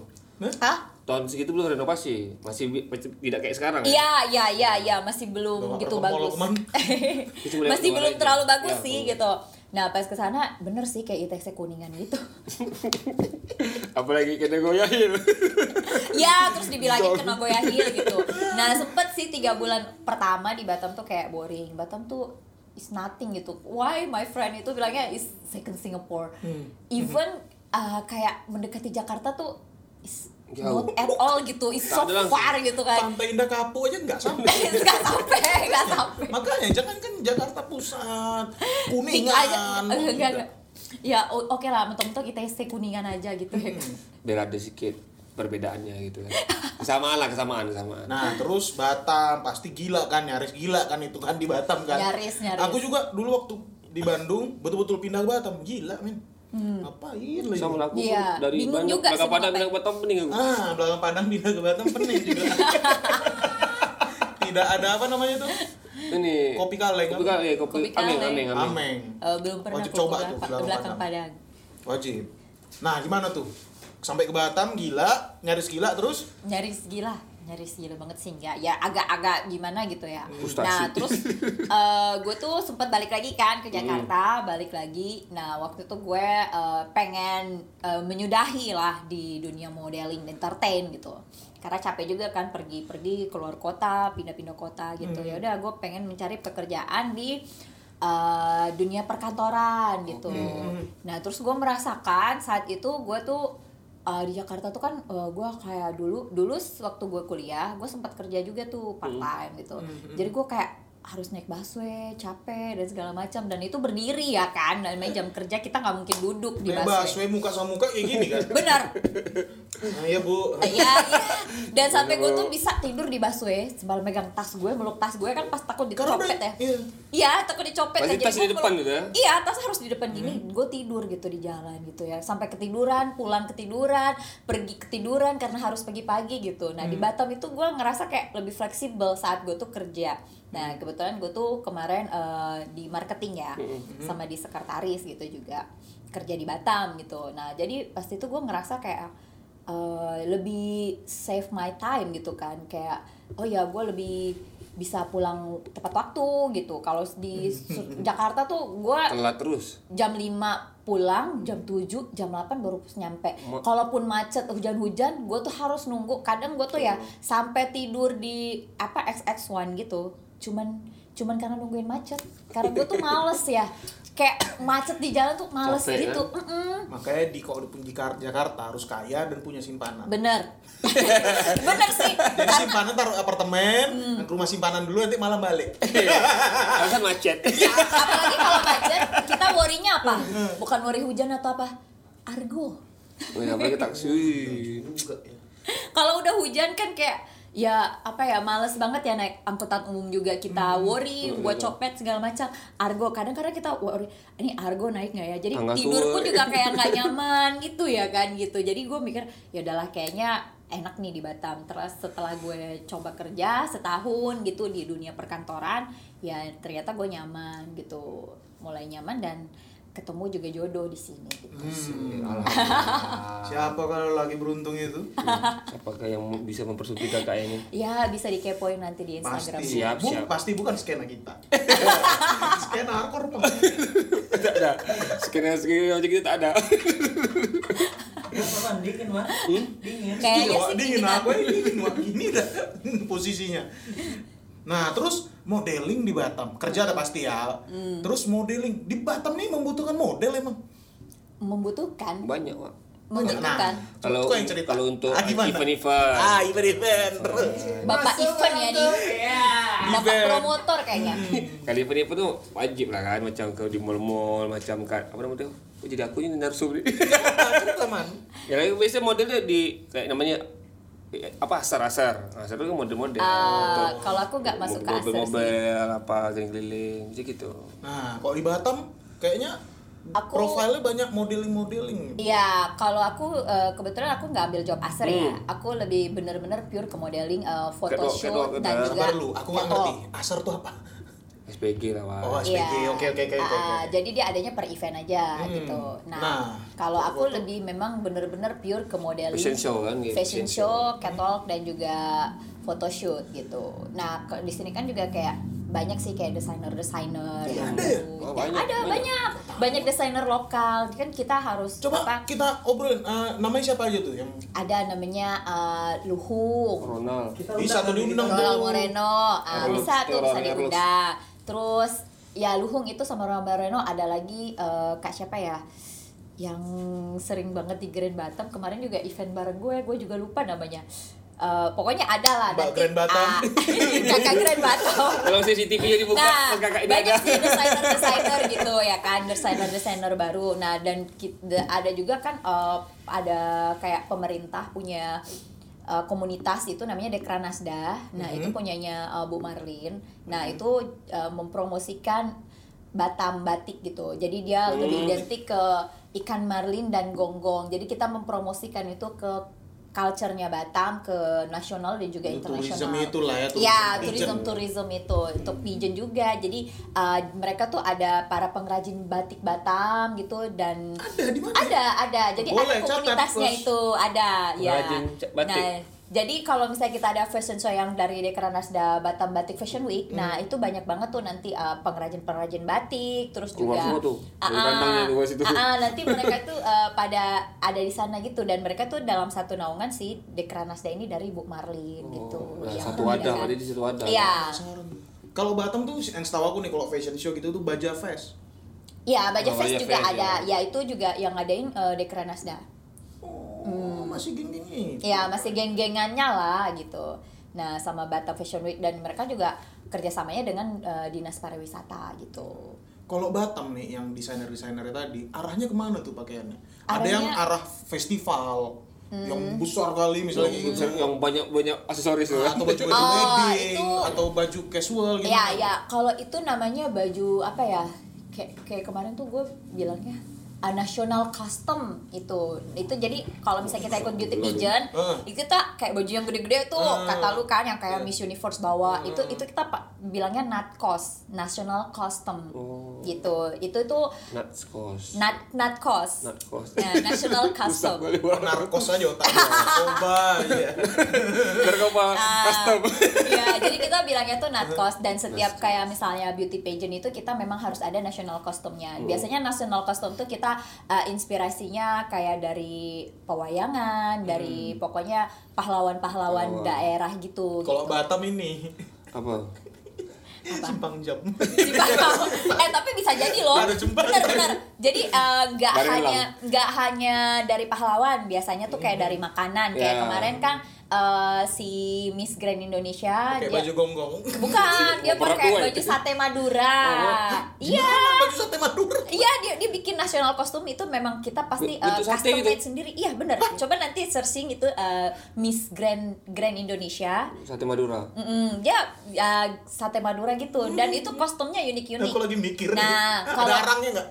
[SPEAKER 3] hah?
[SPEAKER 2] Tahun segitu belum renovasi, masih tidak kayak sekarang. ya?
[SPEAKER 3] Iya, iya, iya, iya, masih belum gitu bagus. masih belum terlalu bagus
[SPEAKER 2] Ya,
[SPEAKER 3] sih gitu. Nah, pas ke sana bener sih kayak ITC Kuningan gitu.
[SPEAKER 2] Apalagi kena goyahin.
[SPEAKER 3] ya, terus dibilangin kena goyahil gitu. Nah, sempet sih tiga bulan pertama di Batam tuh kayak boring. Batam tuh is nothing gitu. Why my friend itu bilangnya is second Singapore.
[SPEAKER 2] Hmm.
[SPEAKER 3] Even uh, kayak mendekati Jakarta tuh is
[SPEAKER 2] Jauh.
[SPEAKER 3] not at all gitu. Is so far gitu kan.
[SPEAKER 1] Pantai Indah Kapuk aja nggak sampai.
[SPEAKER 3] Gak sampai, gak sampai.
[SPEAKER 1] Makanya jangan kan Jakarta Pusat, Kuningan.
[SPEAKER 3] aja enggak
[SPEAKER 1] gitu.
[SPEAKER 3] enggak. Ya oke lah mentok-mentok ITC Kuningan aja gitu ya.
[SPEAKER 2] Biar ada sedikit perbedaannya gitu kan. Kesamaan lah, kesamaan, kesamaan.
[SPEAKER 1] Nah terus Batam pasti gila kan, nyaris gila kan itu kan di Batam kan.
[SPEAKER 3] Nyaris, nyaris.
[SPEAKER 1] Aku juga dulu waktu di Bandung betul-betul pindah ke Batam, gila men. Ngapain lagi?
[SPEAKER 2] Sama aku
[SPEAKER 3] Iya,
[SPEAKER 2] dari
[SPEAKER 3] bingung
[SPEAKER 2] Bandung
[SPEAKER 3] juga
[SPEAKER 2] belakang Padang bilang Batam pening aku.
[SPEAKER 1] Ah, belakang Padang ke Batam pening juga. Tidak ada apa namanya tuh?
[SPEAKER 2] Ini
[SPEAKER 1] Kopi kaleng,
[SPEAKER 2] Kopi kaleng, ya, kopi,
[SPEAKER 3] Kopi
[SPEAKER 2] ameng,
[SPEAKER 3] kaleng.
[SPEAKER 2] ameng, ameng.
[SPEAKER 1] Ameng.
[SPEAKER 3] Eh, belum pernah
[SPEAKER 1] Wajib coba tuh, belakang
[SPEAKER 3] belakang
[SPEAKER 1] Padang.
[SPEAKER 3] Padang.
[SPEAKER 1] Wajib. Nah, gimana tuh? Sampai ke Batam gila, nyaris gila terus
[SPEAKER 3] Nyaris gila, nyaris gila banget sih ya. Ya agak-agak gimana gitu ya.
[SPEAKER 2] Frustasi.
[SPEAKER 3] Nah, terus gue tuh sempat balik lagi kan ke Jakarta, balik lagi. Nah, waktu itu gue eh, pengen eh, menyudahi lah di dunia modeling dan entertain gitu. Karena capek juga kan pergi-pergi keluar kota, pindah-pindah kota gitu. Ya udah gue pengen mencari pekerjaan di eh, dunia perkantoran gitu. Nah, terus gue merasakan saat itu gue tuh uh, di Jakarta tuh kan gue kayak dulu dulu waktu gue kuliah gue sempat kerja juga tuh part time gitu. Jadi gue kayak harus naik busway capek dan segala macam dan itu berdiri ya kan dan main jam kerja kita nggak mungkin duduk di busway
[SPEAKER 1] we muka sama muka kayak gini kan.
[SPEAKER 3] benar
[SPEAKER 1] Nah, iya Bu.
[SPEAKER 3] Iya, iya. Dan sampai gue tuh bisa tidur di busway sambil megang tas gue, meluk tas gue kan pas takut dicopet ya.
[SPEAKER 1] iya.
[SPEAKER 3] Iya, takut dicopet
[SPEAKER 2] Pasti
[SPEAKER 3] aja.
[SPEAKER 2] tas di depan gitu ya?
[SPEAKER 3] Iya, tas harus di depan gini. Gue tidur gitu di jalan gitu ya. Sampai ketiduran, pulang ketiduran, pergi ketiduran karena harus pagi-pagi gitu. Nah, di Batam itu gue ngerasa kayak lebih fleksibel saat gue tuh kerja. Nah, kebetulan gue tuh kemarin eh, di marketing ya, sama di sekretaris gitu juga kerja di Batam gitu. Nah, jadi pas itu gue ngerasa kayak eh, lebih save my time gitu kan. Kayak oh ya gue lebih bisa pulang tepat waktu gitu. Kalau di Jakarta tuh gue
[SPEAKER 2] Telat terus.
[SPEAKER 3] jam 5 pulang jam 7 jam 8 baru nyampe.
[SPEAKER 2] Ma-
[SPEAKER 3] kalaupun macet hujan-hujan gue tuh harus nunggu. Kadang gue tuh ya sampai tidur di apa XX1 gitu cuman cuman karena nungguin macet karena gue tuh males ya kayak macet di jalan tuh males
[SPEAKER 2] Capek,
[SPEAKER 3] gitu
[SPEAKER 2] kan?
[SPEAKER 3] Mm-mm.
[SPEAKER 1] Makanya di kalau di Jakar- Jakarta harus kaya dan punya simpanan.
[SPEAKER 3] bener bener sih
[SPEAKER 1] Jadi
[SPEAKER 3] karena
[SPEAKER 1] simpanan taruh apartemen, ke rumah simpanan dulu nanti malam balik.
[SPEAKER 2] Alasan macet.
[SPEAKER 3] Ya, apalagi kalau macet kita worry-nya apa bukan worry hujan atau apa argo
[SPEAKER 2] Wih, apalagi taksi.
[SPEAKER 1] Ya.
[SPEAKER 3] kalau udah hujan kan kayak ya apa ya males banget ya naik angkutan umum juga. Kita worry buat copet segala macam. Argo kadang-kadang kita worry ini argo naik nggak ya? Jadi
[SPEAKER 2] Angga
[SPEAKER 3] tidur pun juga kayak nggak nyaman gitu ya kan gitu. Jadi gue mikir ya udahlah kayaknya enak nih di Batam. Terus setelah gue coba kerja setahun gitu di dunia perkantoran ya ternyata gue nyaman gitu. Mulai nyaman dan ketemu juga jodoh di sini gitu.
[SPEAKER 1] Hmm. Siapa kalau lagi beruntung itu?
[SPEAKER 2] Apakah yang bisa mempersulit kakak ini?
[SPEAKER 3] Ya bisa dikepoin nanti di Instagram.
[SPEAKER 1] Pasti.
[SPEAKER 2] Siap,
[SPEAKER 1] Bu,
[SPEAKER 2] siap.
[SPEAKER 1] pasti bukan skena kita. skena hardcore mah.
[SPEAKER 2] tak ada. Skenario skenario macam kita tak ada.
[SPEAKER 4] Kenapa dingin mah?
[SPEAKER 2] Hmm?
[SPEAKER 4] Dingin.
[SPEAKER 3] Kayaknya sih
[SPEAKER 1] dingin aku ini dingin dah posisinya. Nah, terus modeling di Batam. Kerja ada pasti ya.
[SPEAKER 3] Hmm.
[SPEAKER 1] Terus modeling di Batam nih membutuhkan model emang.
[SPEAKER 3] membutuhkan
[SPEAKER 2] Banyak, Wak.
[SPEAKER 3] membutuhkan
[SPEAKER 1] Nah,
[SPEAKER 2] Kalau
[SPEAKER 1] kok yang cerita?
[SPEAKER 2] kalau untuk
[SPEAKER 1] Ah,
[SPEAKER 2] event-event.
[SPEAKER 1] Ah, event-event.
[SPEAKER 3] Bapak event ya di bapak
[SPEAKER 1] Event.
[SPEAKER 3] promotor kayaknya
[SPEAKER 2] Kali event-event tuh wajib lah kan macam kau di mall-mall macam kan apa namanya tuh? Oh, jadi aku ini narsum ni.
[SPEAKER 1] teman.
[SPEAKER 2] ya lagi biasa modelnya di kayak namanya apa asar-asar. Asar itu model-model.
[SPEAKER 3] Ah,
[SPEAKER 2] Untuk
[SPEAKER 3] kalau aku nggak masuk ke asar sih
[SPEAKER 2] mobil-mobil apa keliling-keliling gitu.
[SPEAKER 1] Nah, kalau di Batam kayaknya
[SPEAKER 3] Aku-
[SPEAKER 1] profilnya banyak modeling-modeling.
[SPEAKER 3] Iya, kalau aku eh, kebetulan aku nggak ambil job aser ya.
[SPEAKER 2] Hmm.
[SPEAKER 3] Aku lebih bener-bener pure ke modeling,
[SPEAKER 2] Catwalk,
[SPEAKER 3] photoshoot dan
[SPEAKER 2] catwalk.
[SPEAKER 3] juga
[SPEAKER 1] Sabar lu, aku nggak ngerti. Asar tuh apa?
[SPEAKER 2] SPG lah.
[SPEAKER 1] Oh, SPG. Oke, oke, oke, oke,
[SPEAKER 3] ah,
[SPEAKER 1] oke.
[SPEAKER 3] Jadi dia adanya per event aja
[SPEAKER 1] Hmm.
[SPEAKER 3] gitu. Nah,
[SPEAKER 1] Nah,
[SPEAKER 3] kalau aku
[SPEAKER 1] foto.
[SPEAKER 3] lebih memang bener-bener pure ke modeling,
[SPEAKER 2] Fashion show kan, gitu.
[SPEAKER 3] fashion
[SPEAKER 2] Fashion
[SPEAKER 3] show, catwalk dan juga photoshoot gitu. Nah, di sini kan juga kayak banyak sih kayak desainer-desainer yang
[SPEAKER 1] ada ya?
[SPEAKER 3] baru.
[SPEAKER 2] Oh,
[SPEAKER 3] Ya,
[SPEAKER 2] banyak,
[SPEAKER 3] ada
[SPEAKER 2] banyak.
[SPEAKER 3] banyak banyak desainer lokal kan kita harus
[SPEAKER 1] Coba
[SPEAKER 3] apa
[SPEAKER 1] kita obrolin. eh, namanya siapa aja tuh yang
[SPEAKER 3] ada namanya eh, Luhung
[SPEAKER 2] Ronald.
[SPEAKER 4] Kita
[SPEAKER 1] Bisa
[SPEAKER 4] undang
[SPEAKER 1] tuh diundang.
[SPEAKER 3] Ronald Moreno
[SPEAKER 2] Erlus,
[SPEAKER 3] bisa tuh bisa diundang terus ya Luhung itu sama Ronald Moreno ada lagi eh, kak siapa ya yang sering banget di Grand Batam. Kemarin juga event bareng gue gue juga lupa namanya. Eh, pokoknya ada lah
[SPEAKER 1] Mbak Grand Batam.
[SPEAKER 3] ah, kakak Grand Batam.
[SPEAKER 2] Kalau CCTV-nya dibuka,
[SPEAKER 3] nah
[SPEAKER 2] kakak ini
[SPEAKER 3] banyak
[SPEAKER 2] ada.
[SPEAKER 3] sih desainer desainer gitu ya kan desainer desainer baru. Nah dan ki- de- ada juga kan eh, ada kayak pemerintah punya eh, komunitas itu namanya Dekranasda nah itu
[SPEAKER 1] Mhm.
[SPEAKER 3] punyanya eh, Bu Marlin. Nah itu eh, mempromosikan Batam batik gitu. Jadi dia
[SPEAKER 2] Hmm.
[SPEAKER 3] lebih identik ke ikan marlin dan gonggong. Jadi kita mempromosikan itu ke culture-nya Batam ke nasional dan juga
[SPEAKER 1] Itu
[SPEAKER 3] internasional.
[SPEAKER 1] tourism itulah ya, tourism
[SPEAKER 3] Iya,
[SPEAKER 1] pigeon.
[SPEAKER 3] tourism tourism itu untuk pigeon juga. Jadi uh, mereka tuh ada para pengrajin batik Batam gitu dan
[SPEAKER 1] Ada di mana?
[SPEAKER 3] ada ada. Jadi
[SPEAKER 1] Boleh,
[SPEAKER 3] ada
[SPEAKER 1] catat,
[SPEAKER 3] komunitasnya
[SPEAKER 1] Bos.
[SPEAKER 3] itu ada ya.
[SPEAKER 2] Pengrajin batik.
[SPEAKER 3] Nah, jadi kalau misalnya kita ada fashion show yang dari Dekranasda Batam Batik Fashion Week, nah
[SPEAKER 1] Hmm.
[SPEAKER 3] itu banyak banget tuh nanti uh, pengrajin-pengrajin batik, terus
[SPEAKER 2] Keluar
[SPEAKER 3] juga
[SPEAKER 2] semua tuh,
[SPEAKER 3] Ah, ah,
[SPEAKER 2] keluar situ.
[SPEAKER 3] ah, ah, nanti mereka tuh uh, pada ada di sana gitu dan mereka tuh dalam satu naungan si Dekranasda ini dari Bu Marlin gitu.
[SPEAKER 2] nah,
[SPEAKER 3] Ya,
[SPEAKER 2] satu wadah,
[SPEAKER 3] kan?
[SPEAKER 2] berarti di satu wadah.
[SPEAKER 3] Iya.
[SPEAKER 1] Kalau Batam tuh yang setahu aku nih kalau fashion show gitu tuh Baja Fest.
[SPEAKER 3] Iya, Baja
[SPEAKER 2] Oh,
[SPEAKER 3] Fest
[SPEAKER 2] Baja
[SPEAKER 3] juga
[SPEAKER 2] Fest,
[SPEAKER 3] ada.
[SPEAKER 2] ya.
[SPEAKER 3] Ya itu juga yang ngadain uh, Dekranasda.
[SPEAKER 1] Oh, masih geng-geng ini.
[SPEAKER 3] Ya masih geng-gengannya lah gitu. Nah sama Batam Fashion Week dan mereka juga kerjasamanya dengan uh, dinas pariwisata gitu.
[SPEAKER 1] Kalau Batam nih yang desainer-desainer tadi, arahnya ke mana tuh pakaiannya? Ada
[SPEAKER 3] Arahnya-
[SPEAKER 1] yang arah festival, yang besar kali misalnya kayak gitu.
[SPEAKER 2] Yang, yang banyak banyak aksesoris tuh.
[SPEAKER 1] atau baju-baju
[SPEAKER 3] Oh,
[SPEAKER 1] wedding
[SPEAKER 3] itu-
[SPEAKER 1] atau baju casual gitu.
[SPEAKER 3] Ya ya kalau itu namanya baju apa ya? Kayak kayak kemarin tuh gue bilangnya a national custom itu itu jadi kalau misalnya kita ikut beauty pageant
[SPEAKER 1] Eh.
[SPEAKER 3] itu kita kayak baju yang gede-gede tuh
[SPEAKER 1] Eh.
[SPEAKER 3] kata lu kan yang kayak
[SPEAKER 1] Iya.
[SPEAKER 3] Miss Universe bawa itu itu kita pak bilangnya nat cost national custom
[SPEAKER 2] Oh.
[SPEAKER 3] gitu itu tuh
[SPEAKER 2] Nuts cost.
[SPEAKER 3] nat nat cost
[SPEAKER 2] Nut cost.
[SPEAKER 3] Nah, national custom
[SPEAKER 1] narkos aja otaknya. Narkoba ya.
[SPEAKER 2] Narkoba
[SPEAKER 3] Ah,
[SPEAKER 2] custom.
[SPEAKER 3] ya jadi kita bilangnya tuh nat cost dan setiap kayak misalnya beauty pageant itu kita memang harus ada national costumnya
[SPEAKER 2] Hmm.
[SPEAKER 3] biasanya national costume tuh kita uh, inspirasinya kayak dari pewayangan dari pokoknya pahlawan-pahlawan
[SPEAKER 2] Hmm. Pahlawan.
[SPEAKER 3] daerah gitu
[SPEAKER 1] Kalau
[SPEAKER 3] gitu.
[SPEAKER 1] Batam ini
[SPEAKER 2] Apa?
[SPEAKER 1] simpang jam.
[SPEAKER 3] Di Batam. eh tapi bisa jadi loh
[SPEAKER 1] jembatan.
[SPEAKER 3] bener-bener jadi eh, nggak
[SPEAKER 2] Barelang.
[SPEAKER 3] hanya nggak hanya dari pahlawan biasanya tuh kayak dari makanan kayak
[SPEAKER 2] Ya.
[SPEAKER 3] kemarin kan eh, si Miss Grand Indonesia
[SPEAKER 1] Pakai
[SPEAKER 3] dia
[SPEAKER 1] baju gonggong.
[SPEAKER 3] bukan dia pakai baju
[SPEAKER 2] itu.
[SPEAKER 3] sate Madura iya
[SPEAKER 1] Gimana baju sate Madura?
[SPEAKER 3] Iya dia dia bikin nasional kostum itu memang kita pasti uh, custom
[SPEAKER 2] gitu?
[SPEAKER 3] made sendiri. Iya bener. Coba nanti searching itu uh, Miss Grand Grand Indonesia.
[SPEAKER 2] Sate Madura.
[SPEAKER 3] Mm, dia ya, sate Madura gitu dan itu kostumnya unik-unik.
[SPEAKER 1] Aku lagi mikir.
[SPEAKER 3] Nah,
[SPEAKER 1] nih,
[SPEAKER 3] kalau-
[SPEAKER 1] ada arangnya nggak?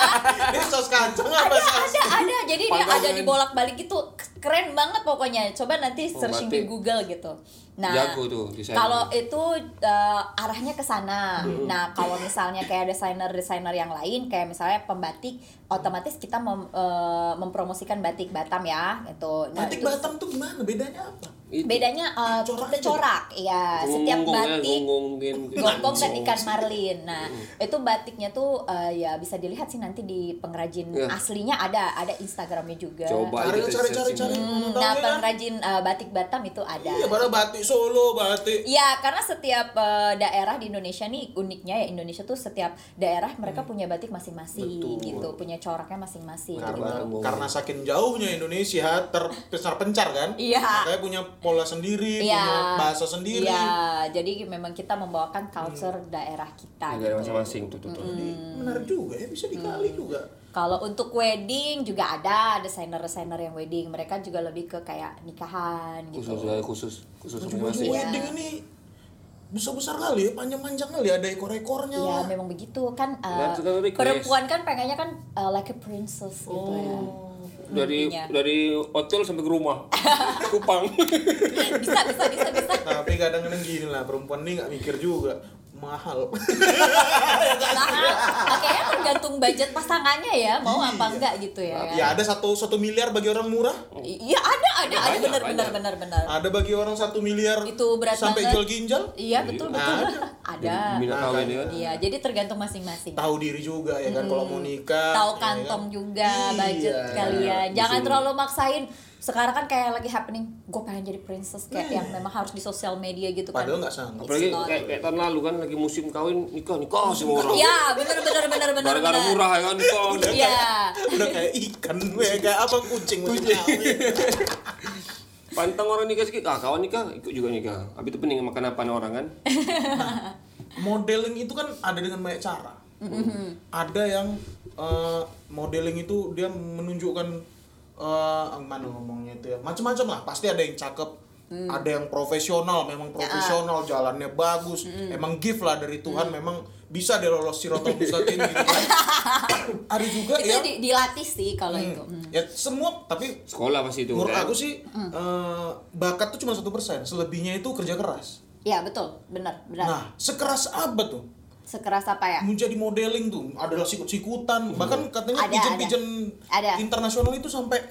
[SPEAKER 1] Ini saus kacang apa
[SPEAKER 3] ada
[SPEAKER 1] saus?
[SPEAKER 3] ada ada jadi dia ada di bolak-balik gitu keren banget pokoknya coba nanti
[SPEAKER 2] Oh,
[SPEAKER 3] searching di Google gitu nah
[SPEAKER 2] Jago tuh
[SPEAKER 3] kalau itu uh, arahnya ke sana
[SPEAKER 2] Hmm.
[SPEAKER 3] nah kalau misalnya kayak desainer desainer yang lain kayak misalnya pembatik otomatis kita mem- uh, mempromosikan batik Batam ya gitu nah
[SPEAKER 1] Batik
[SPEAKER 3] itu
[SPEAKER 1] Batam tuh gimana? Bedanya apa?
[SPEAKER 2] Itu.
[SPEAKER 3] bedanya uh,
[SPEAKER 1] Corak
[SPEAKER 3] corak ya setiap
[SPEAKER 2] Gonggong ya,
[SPEAKER 3] batik
[SPEAKER 2] gonggong mungkin.
[SPEAKER 3] gonggong ikan marlin. Nah,
[SPEAKER 2] Hmm.
[SPEAKER 3] itu batiknya tuh eh, ya bisa dilihat sih nanti di pengrajin
[SPEAKER 2] Ya.
[SPEAKER 3] aslinya ada, ada Instagramnya juga.
[SPEAKER 2] Coba
[SPEAKER 1] Cari cari cari cari.
[SPEAKER 3] Hmm, nah,
[SPEAKER 1] ya?
[SPEAKER 3] pengrajin eh, batik Batam itu ada.
[SPEAKER 1] Iya, pada batik Solo, batik.
[SPEAKER 3] Iya, karena setiap eh, daerah di Indonesia nih uniknya ya Indonesia tuh setiap daerah mereka punya batik masing-masing
[SPEAKER 2] Betul.
[SPEAKER 3] gitu, punya coraknya masing-masing
[SPEAKER 1] Karena
[SPEAKER 3] gitu.
[SPEAKER 1] karena saking jauhnya Indonesia terpencar pencar kan?
[SPEAKER 3] Iya.
[SPEAKER 1] Makanya punya pola sendiri,
[SPEAKER 3] Iya.
[SPEAKER 1] punya bahasa sendiri.
[SPEAKER 3] Iya, jadi memang kita membawakan culture daerah kita
[SPEAKER 2] Negara
[SPEAKER 3] gitu.
[SPEAKER 2] masing-masing tuh tuh. tuh.
[SPEAKER 1] Jadi menarik juga ya, bisa dikali
[SPEAKER 3] Hmm.
[SPEAKER 1] juga.
[SPEAKER 3] Kalau untuk wedding juga ada desainer-desainer yang wedding. Mereka juga lebih ke kayak nikahan gitu.
[SPEAKER 2] Khusus ya, khusus khusus masing-masing.
[SPEAKER 3] Iya.
[SPEAKER 1] wedding ini besar-besar kali ya, panjang-panjang kali ada ekor-ekornya.
[SPEAKER 3] Ya
[SPEAKER 1] lah.
[SPEAKER 3] memang begitu kan uh, perempuan kan pengennya kan uh, like a princess gitu ya.
[SPEAKER 2] Dari
[SPEAKER 3] Intinya.
[SPEAKER 2] dari hotel sampai ke rumah Kupang
[SPEAKER 3] Bisa bisa bisa bisa.
[SPEAKER 1] Tapi kadang-kadang gini lah, perempuan ini nggak mikir juga mahal.
[SPEAKER 3] Mahal. Kayaknya tergantung budget pasangannya ya, mau apa enggak gitu ya. kan?
[SPEAKER 1] ya ada satu satu miliar bagi orang murah,
[SPEAKER 3] Iya ada ada ada benar benar benar benar.
[SPEAKER 1] ada bagi orang satu miliar
[SPEAKER 3] Itu berat
[SPEAKER 1] sampai
[SPEAKER 3] banget.
[SPEAKER 1] jual ginjal.
[SPEAKER 3] Iya betul betul. Ada.
[SPEAKER 2] minat kawin ya
[SPEAKER 3] Iya, jadi tergantung masing-masing.
[SPEAKER 1] Tahu diri juga ya kan kalau mau nikah.
[SPEAKER 3] Tahu
[SPEAKER 1] ya
[SPEAKER 3] kantong
[SPEAKER 1] kan?
[SPEAKER 3] juga
[SPEAKER 1] Iya.
[SPEAKER 3] budget kalian. Jangan
[SPEAKER 2] Disuruh.
[SPEAKER 3] terlalu maksain. Sekarang kan kayak lagi happening, gue pengen jadi princess kayak
[SPEAKER 1] Iya.
[SPEAKER 3] yang memang harus di sosial media gitu kan.
[SPEAKER 1] Padahal nggak sanggup.
[SPEAKER 2] apalagi
[SPEAKER 3] not.
[SPEAKER 2] kayak, kayak tahun lalu kan lagi musim kawin nikah nikah semua orang
[SPEAKER 3] Iya, benar benar benar benar.
[SPEAKER 2] gara-gara
[SPEAKER 3] benar.
[SPEAKER 2] murah ya kan nikah
[SPEAKER 3] Iya.
[SPEAKER 1] Udah kayak ikan, gue kayak apa kucing kawin.
[SPEAKER 2] pantang orang nikah sedikit ah kawan nikah ikut juga nikah habis itu pening makan apa nih orang kan
[SPEAKER 1] modeling itu kan ada dengan banyak cara. Ada yang eh, modeling itu dia menunjukkan eh mana ngomongnya itu ya macam-macam lah. Pasti ada yang cakep, ada yang profesional, memang profesional, jalannya bagus, emang gift lah dari Tuhan, memang bisa dia lolos sirotol mustaqim gitu kan. ada juga
[SPEAKER 3] Itu
[SPEAKER 1] yang
[SPEAKER 3] di- dilatih sih kalau itu. Hmm.
[SPEAKER 1] ya semua tapi
[SPEAKER 2] sekolah pasti itu
[SPEAKER 1] menurut
[SPEAKER 2] kan?
[SPEAKER 1] aku sih eh, bakat tuh cuma satu persen, selebihnya itu kerja keras.
[SPEAKER 3] Iya, betul. Benar, benar.
[SPEAKER 1] Nah, sekeras apa tuh?
[SPEAKER 3] Sekeras apa ya?
[SPEAKER 1] menjadi modeling tuh adalah sikut-sikutan bahkan katanya
[SPEAKER 3] Ada.
[SPEAKER 1] internasional itu sampai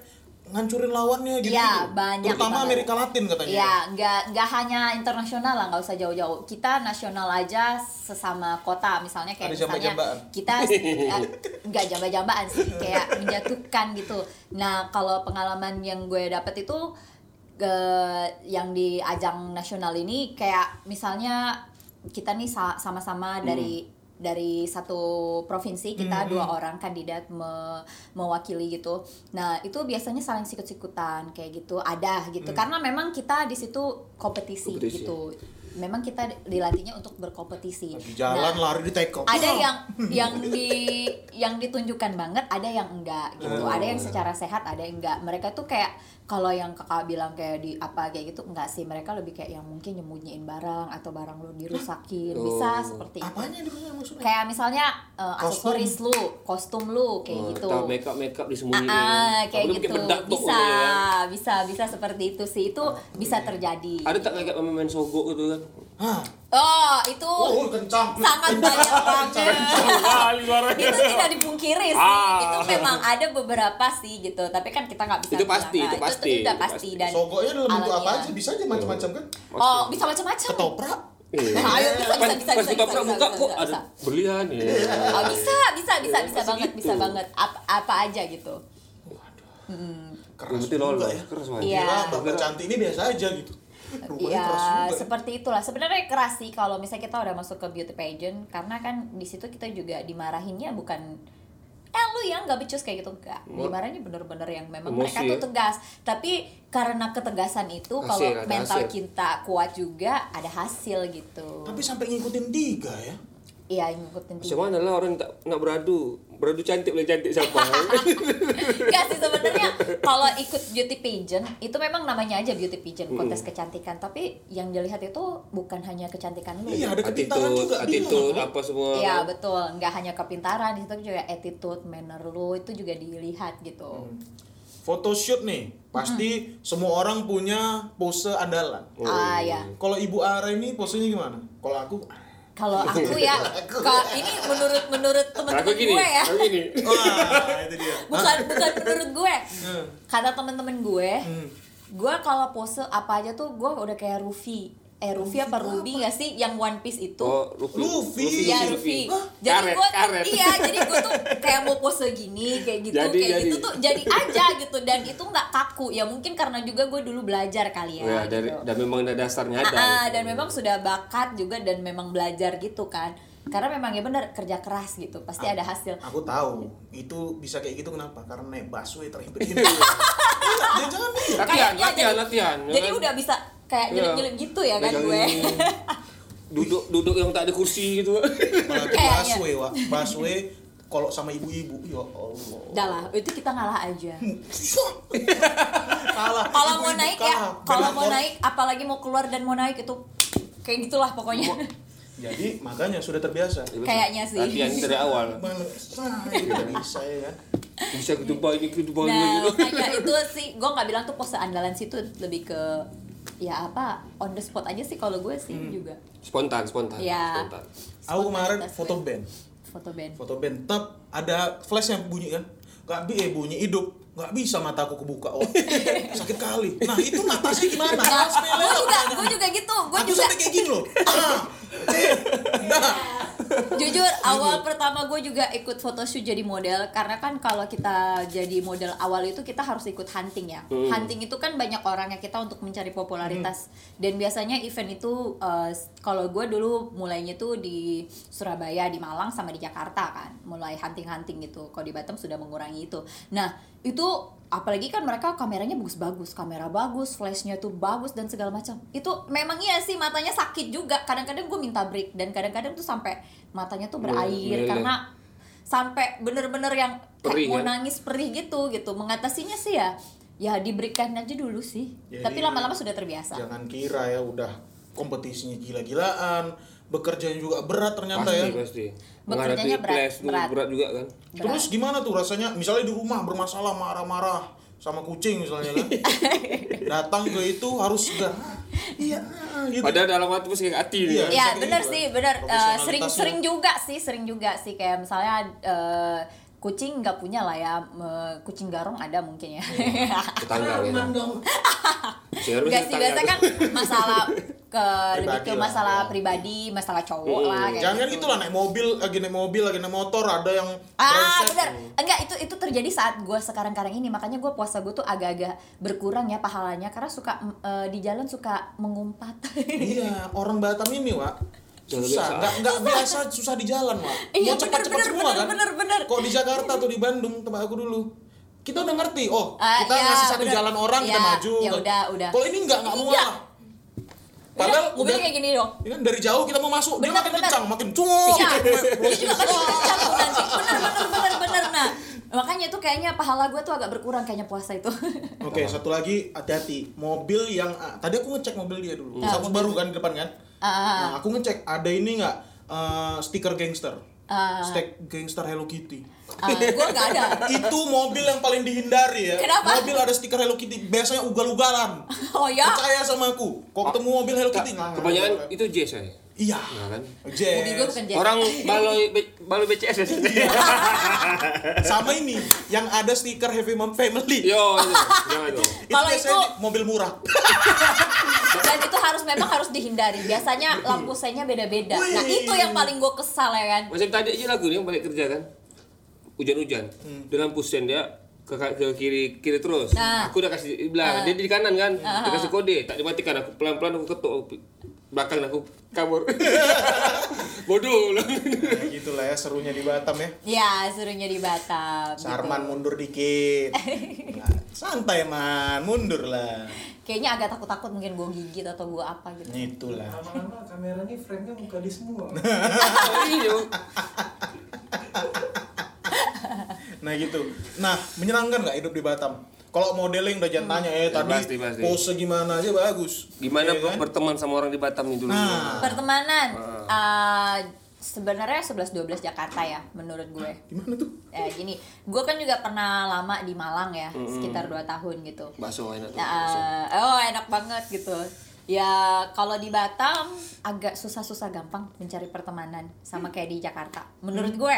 [SPEAKER 1] ngancurin lawannya gitu,
[SPEAKER 3] Iya, banyak
[SPEAKER 1] terutama
[SPEAKER 3] banget.
[SPEAKER 1] Amerika Latin katanya
[SPEAKER 3] Iya, nggak nggak hanya internasional lah, nggak usah jauh-jauh. Kita nasional aja sesama kota, misalnya kayak
[SPEAKER 1] Ada
[SPEAKER 3] misalnya
[SPEAKER 1] jamba-jambaan.
[SPEAKER 3] kita eh, nggak jamba-jambaan sih, kayak menjatuhkan gitu. Nah, kalau pengalaman yang gue dapet itu ke yang di ajang nasional ini kayak misalnya kita nih sa- sama-sama dari dari satu provinsi kita dua orang kandidat me- mewakili gitu. Nah itu biasanya saling sikut-sikutan kayak gitu ada gitu karena memang kita di situ kompetisi,
[SPEAKER 2] Kompetisi.
[SPEAKER 3] gitu. Memang kita dilatihnya untuk berkompetisi.
[SPEAKER 1] Lagi jalan
[SPEAKER 3] Nah,
[SPEAKER 1] lari di tackle
[SPEAKER 3] ada yang yang di yang ditunjukkan banget ada yang enggak gitu
[SPEAKER 1] Oh.
[SPEAKER 3] ada yang secara sehat ada yang enggak mereka tuh kayak kalau yang kakak bilang kayak di apa kayak gitu enggak sih mereka lebih kayak yang mungkin nyembunyiin barang atau barang lu dirusakin bisa
[SPEAKER 2] Oh.
[SPEAKER 3] seperti itu
[SPEAKER 1] apanya itu maksudnya
[SPEAKER 3] kayak misalnya uh,
[SPEAKER 1] Kostum.
[SPEAKER 3] aksesoris lu kostum lu kayak
[SPEAKER 2] Oh,
[SPEAKER 3] gitu.
[SPEAKER 2] makeup makeup disembunyiin
[SPEAKER 3] Ah, ah, kayak
[SPEAKER 2] Apalagi
[SPEAKER 3] gitu.
[SPEAKER 2] bedak
[SPEAKER 3] bisa
[SPEAKER 2] pokoknya kan.
[SPEAKER 3] bisa bisa seperti itu sih. Itu bisa terjadi.
[SPEAKER 2] Ada tak kayak main sogok gitu kan?
[SPEAKER 1] Hah.
[SPEAKER 3] oh itu
[SPEAKER 1] oh kencang.
[SPEAKER 3] sangat banyak banget. itu tidak dipungkiri sih.
[SPEAKER 2] Ah.
[SPEAKER 3] itu memang ada beberapa sih gitu. Tapi kan kita nggak bisa
[SPEAKER 2] Itu pasti,
[SPEAKER 3] bilang,
[SPEAKER 2] itu pasti,
[SPEAKER 3] udah
[SPEAKER 2] itu
[SPEAKER 3] pasti
[SPEAKER 2] pasti.
[SPEAKER 3] dan
[SPEAKER 1] sogoknya dalam bentuk apa aja? Bisa aja macam-macam kan?
[SPEAKER 3] Oh bisa macam-macam.
[SPEAKER 1] Ketoprak
[SPEAKER 3] ayo bisa bisa bisa
[SPEAKER 2] pas
[SPEAKER 3] bisa
[SPEAKER 2] ketoprak
[SPEAKER 3] bisa,
[SPEAKER 2] buka
[SPEAKER 3] bisa,
[SPEAKER 2] kok
[SPEAKER 3] bisa,
[SPEAKER 2] ada berlian ya?
[SPEAKER 3] Oh bisa bisa bisa bisa banget
[SPEAKER 2] gitu.
[SPEAKER 3] bisa banget. Apa apa aja gitu.
[SPEAKER 1] Keras
[SPEAKER 2] Berarti
[SPEAKER 1] juga
[SPEAKER 2] lolos
[SPEAKER 1] ya
[SPEAKER 2] keras banget.
[SPEAKER 3] Iya.
[SPEAKER 1] Mbak cantik ini biasa aja gitu.
[SPEAKER 3] Ya seperti itulah. Sebenarnya keras sih kalau misalnya kita udah masuk ke beauty pageant karena kan di situ kita juga dimarahinnya bukan eh lu yang nggak becus kayak gitu. Enggak dimarahinnya bener-bener yang memang
[SPEAKER 2] Emosi.
[SPEAKER 3] mereka tuh tegas. Tapi karena ketegasan itu
[SPEAKER 2] Hasil,
[SPEAKER 3] kalau mental
[SPEAKER 2] hasil.
[SPEAKER 3] kita kuat juga ada hasil gitu.
[SPEAKER 1] Tapi sampai ngikutin tiga ya
[SPEAKER 3] iya ngikutin
[SPEAKER 2] Macam mana lah orang tak nak beradu? Beradu cantik boleh cantik siapa?
[SPEAKER 3] Enggak sih sebenarnya kalau ikut beauty pageant itu memang namanya aja beauty pageant kontes kecantikan. Tapi yang dilihat itu bukan hanya kecantikan lu
[SPEAKER 1] iya ada kepintaran
[SPEAKER 2] Attitude
[SPEAKER 1] juga.
[SPEAKER 2] Attitude
[SPEAKER 1] bilang.
[SPEAKER 2] apa semua.
[SPEAKER 3] Iya betul, nggak hanya kepintaran, di situ juga attitude, manner lu itu juga dilihat gitu.
[SPEAKER 1] Hmm. photoshoot nih pasti semua orang punya pose andalan.
[SPEAKER 3] Ah ya,
[SPEAKER 1] kalau ibu Ara ini posenya gimana? Kalau aku
[SPEAKER 3] kalau aku ya, ka- ini menurut menurut teman-teman gue ya,
[SPEAKER 2] gini.
[SPEAKER 1] Wah itu dia.
[SPEAKER 3] Bukan bukan menurut gue,
[SPEAKER 1] Hmm.
[SPEAKER 3] kata teman-teman gue,
[SPEAKER 1] Hmm.
[SPEAKER 3] gue kalau pose apa aja tuh gue udah kayak Rufi, eh Rufi apa Ruby nggak sih yang One Piece itu?
[SPEAKER 2] Oh Luffy
[SPEAKER 1] Luffy.
[SPEAKER 3] Iya Rufi. Jadi gue iya, jadi gue tuh kayak mau pose gini, kayak gitu,
[SPEAKER 2] Jadi,
[SPEAKER 3] kayak
[SPEAKER 2] jadi.
[SPEAKER 3] gitu tuh jadi aja gitu dan itu nggak kaku. Ya mungkin karena juga gue dulu belajar kali ya.
[SPEAKER 2] Ya, dari,
[SPEAKER 3] gitu.
[SPEAKER 2] dan memang ada dasarnya ada.
[SPEAKER 3] Ah, dan memang sudah bakat juga dan memang belajar gitu kan. Karena memang ya benar kerja keras gitu, pasti ada hasil.
[SPEAKER 1] aku tahu itu bisa kayak gitu kenapa karena naik busway terhimpit-himpit dia jangan nih
[SPEAKER 2] Latihan,
[SPEAKER 3] Kayaknya
[SPEAKER 2] latihan,
[SPEAKER 3] jadi-
[SPEAKER 2] latihan. ya
[SPEAKER 3] Jadi
[SPEAKER 2] kan?
[SPEAKER 3] udah bisa kayak
[SPEAKER 2] Iya.
[SPEAKER 3] nyelip-nyelip gitu ya kan gue.
[SPEAKER 2] Duduk duduk yang tak ada kursi gitu.
[SPEAKER 3] Kayaknya.
[SPEAKER 1] busway wah busway kalau sama ibu-ibu ya Allah
[SPEAKER 3] Udah lah, itu kita ngalah aja.
[SPEAKER 1] kalah
[SPEAKER 3] Kalau mau naik ya, kalau mau naik apalagi mau keluar dan mau naik itu kayak gitulah pokoknya
[SPEAKER 1] Jadi makanya sudah terbiasa.
[SPEAKER 3] Kayaknya sih.
[SPEAKER 2] latihan dari awal
[SPEAKER 1] tidak bisa ya kan?
[SPEAKER 2] bisa ketubah ini ketubah ini
[SPEAKER 3] nah
[SPEAKER 2] gitu
[SPEAKER 3] itu sih gue nggak bilang tuh pose andalan situ lebih ke ya apa on the spot aja sih kalau gue sih juga
[SPEAKER 2] spontan spontan
[SPEAKER 3] Ya.
[SPEAKER 2] spontan
[SPEAKER 1] Aku kemarin foto band.
[SPEAKER 3] foto band
[SPEAKER 1] Foto band. Tep ada flash yang bunyi kan? Gak bi eh, bunyi hidup. Gak bisa mataku kebuka. Oh, sakit kali. Nah itu natasnya gimana?
[SPEAKER 3] Nah,
[SPEAKER 1] Sepele
[SPEAKER 3] gue juga, gue juga gitu, gue
[SPEAKER 1] Aku
[SPEAKER 3] juga
[SPEAKER 1] sampai kayak gini loh. Ah, eh, nah.
[SPEAKER 3] Jujur awal pertama gue juga ikut photoshoot jadi model karena kan kalau kita jadi model awal itu kita harus ikut hunting ya. Hunting itu kan banyak orang ya kita untuk mencari popularitas. Dan biasanya event itu eh, kalau gue dulu mulainya tuh di Surabaya di Malang sama di Jakarta kan. Mulai hunting hunting gitu. Kalau di Batam sudah mengurangi itu. Nah itu apalagi kan mereka kameranya bagus-bagus kamera bagus flashnya tuh bagus dan segala macam. Itu memang iya sih matanya sakit juga. Kadang-kadang gue minta break dan kadang-kadang tuh sampai matanya tuh berair
[SPEAKER 2] Meleleh.
[SPEAKER 3] karena sampai bener-bener yang kayak
[SPEAKER 2] Perih,
[SPEAKER 3] mau
[SPEAKER 2] kan?
[SPEAKER 3] nangis perih gitu gitu. Mengatasinya sih ya ya diberikan aja dulu sih.
[SPEAKER 1] Jadi,
[SPEAKER 3] tapi lama-lama sudah terbiasa.
[SPEAKER 1] Jangan kira ya udah kompetisinya gila-gilaan, bekerjanya juga berat ternyata
[SPEAKER 2] pasti
[SPEAKER 1] ya.
[SPEAKER 2] pasti
[SPEAKER 3] Bekerjanya berat, berat.
[SPEAKER 2] berat juga kan
[SPEAKER 1] Terus gimana tuh rasanya? Misalnya di rumah bermasalah marah-marah sama kucing misalnya kan. Datang ke itu harus sudah iya gitu.
[SPEAKER 2] padahal dalam hati pasti kayak hati
[SPEAKER 1] Iya.
[SPEAKER 2] kan.
[SPEAKER 3] ya bener
[SPEAKER 1] gitu,
[SPEAKER 3] sih bener Eh,
[SPEAKER 1] Profesionalitasnya.
[SPEAKER 3] sering sering juga sih sering juga sih kayak misalnya eh, kucing nggak punya lah ya eh, kucing garong ada mungkin ya
[SPEAKER 2] tetangga gitu
[SPEAKER 4] dong.
[SPEAKER 2] Sehingga
[SPEAKER 3] Enggak
[SPEAKER 2] harus
[SPEAKER 3] sih
[SPEAKER 2] tetangga
[SPEAKER 3] biasa kan masalah ke lebih ke
[SPEAKER 1] lah,
[SPEAKER 3] masalah
[SPEAKER 1] ya.
[SPEAKER 3] pribadi masalah cowok lah kayak
[SPEAKER 1] Jangan
[SPEAKER 3] gitu.
[SPEAKER 1] gitu lah naik mobil, lagi naik mobil, lagi naik motor ada yang
[SPEAKER 3] Ah benar, enggak itu itu terjadi saat gue sekarang-karang ini makanya gue puasa gue tuh agak-agak berkurang ya pahalanya karena suka eh, di jalan suka mengumpat.
[SPEAKER 1] Iya, orang Batam ini, Wak. Susah, nggak nggak biasa susah di jalan, Wak.
[SPEAKER 3] Iya,
[SPEAKER 1] Mau cepat-cepat
[SPEAKER 3] bener,
[SPEAKER 1] semua
[SPEAKER 3] bener,
[SPEAKER 1] kan.
[SPEAKER 3] bener, bener.
[SPEAKER 1] Kok di Jakarta atau di Bandung tempat aku dulu. Kita udah ngerti, oh
[SPEAKER 3] Ah,
[SPEAKER 1] kita
[SPEAKER 3] iya,
[SPEAKER 1] ngasih satu
[SPEAKER 3] bener.
[SPEAKER 1] jalan orang kita
[SPEAKER 3] Iya,
[SPEAKER 1] maju.
[SPEAKER 3] ya udah, udah.
[SPEAKER 1] Kalau ini nggak nggak mau ngalah. Padahal
[SPEAKER 3] mobilnya
[SPEAKER 1] udah-
[SPEAKER 3] kayak gini dong.
[SPEAKER 1] Ya kan dari jauh kita mau masuk, dia
[SPEAKER 3] Bener,
[SPEAKER 1] makin
[SPEAKER 3] bener.
[SPEAKER 1] kencang, makin cunguk.
[SPEAKER 3] Iya, dia juga makin kencang tuh nanti. Bener, bener, bener, bener. Nah, makanya itu kayaknya pahala gue tuh agak berkurang kayaknya puasa itu.
[SPEAKER 1] Oke, satu lagi hati-hati. Mobil yang ah, tadi aku ngecek mobil dia dulu.
[SPEAKER 3] Ah,
[SPEAKER 1] Satu baru kan di depan kan.
[SPEAKER 3] Ah, ah,
[SPEAKER 1] Nah, aku ngecek ada ini nggak eh, stiker gangster.
[SPEAKER 3] Ah.
[SPEAKER 1] Stick gangster Hello Kitty.
[SPEAKER 3] Ah, gue nggak ada.
[SPEAKER 1] Itu mobil yang paling dihindari ya.
[SPEAKER 3] Kenapa?
[SPEAKER 1] Mobil ada stiker Hello Kitty, biasanya ugal-ugalan.
[SPEAKER 3] Oh ya?
[SPEAKER 1] Percaya sama aku. Kok ketemu mobil Hello Kitty
[SPEAKER 2] kebanyakan itu J saya
[SPEAKER 1] Iya.
[SPEAKER 2] ya kan
[SPEAKER 1] Jazz.
[SPEAKER 3] Gue bukan
[SPEAKER 2] orang baloi baloi BCS biasanya
[SPEAKER 1] Sama ini yang ada stiker Heavy Mom Family.
[SPEAKER 2] yo itu jangan dong
[SPEAKER 1] Itu
[SPEAKER 3] Kalau itu-
[SPEAKER 1] mobil murah.
[SPEAKER 3] Dan itu harus memang harus dihindari. Biasanya lampu senya beda-beda. Nah, itu yang paling gue kesal ya kan.
[SPEAKER 2] macam tadi aja lagu nih yang balik kerja kan hujan-hujan dengan pusen dia ke, ke kiri kiri terus
[SPEAKER 3] Nah.
[SPEAKER 2] aku udah kasih bilang dia di kanan kan dia kasih kode tak dimatikan aku pelan-pelan aku ketuk belakang aku kabur bodoh lah
[SPEAKER 1] Nah, gitu lah ya serunya di Batam ya.
[SPEAKER 3] Ya, suruhnya di Batam. gitu.
[SPEAKER 1] Sarman mundur dikit. Nah, santai man, mundur lah.
[SPEAKER 3] Kayaknya agak takut-takut mungkin gue gigit atau gue apa gitu.
[SPEAKER 1] Itulah.
[SPEAKER 4] Lama-lama kameranya frame-nya muka di semua.
[SPEAKER 2] Iya.
[SPEAKER 1] Nah gitu. Nah menyenangkan nggak hidup di Batam? Kalau modeling udah jangan tanya eh
[SPEAKER 2] Ya,
[SPEAKER 1] tadi
[SPEAKER 2] pasti, pasti.
[SPEAKER 1] pose gimana aja bagus.
[SPEAKER 2] gimana
[SPEAKER 1] Iya kan?
[SPEAKER 2] berteman sama orang di Batam nih dulu
[SPEAKER 1] Nah.
[SPEAKER 3] Pertemanan eh, sebenarnya 11 12 Jakarta ya menurut gue.
[SPEAKER 1] Gimana tuh?
[SPEAKER 3] Eh gini, gue kan juga pernah lama di Malang ya, sekitar 2 tahun gitu.
[SPEAKER 2] bakso enak tuh
[SPEAKER 3] Nah,
[SPEAKER 2] bakso.
[SPEAKER 3] eh, oh enak banget gitu. Ya kalau di Batam agak susah-susah gampang mencari pertemanan sama kayak di Jakarta. Menurut gue,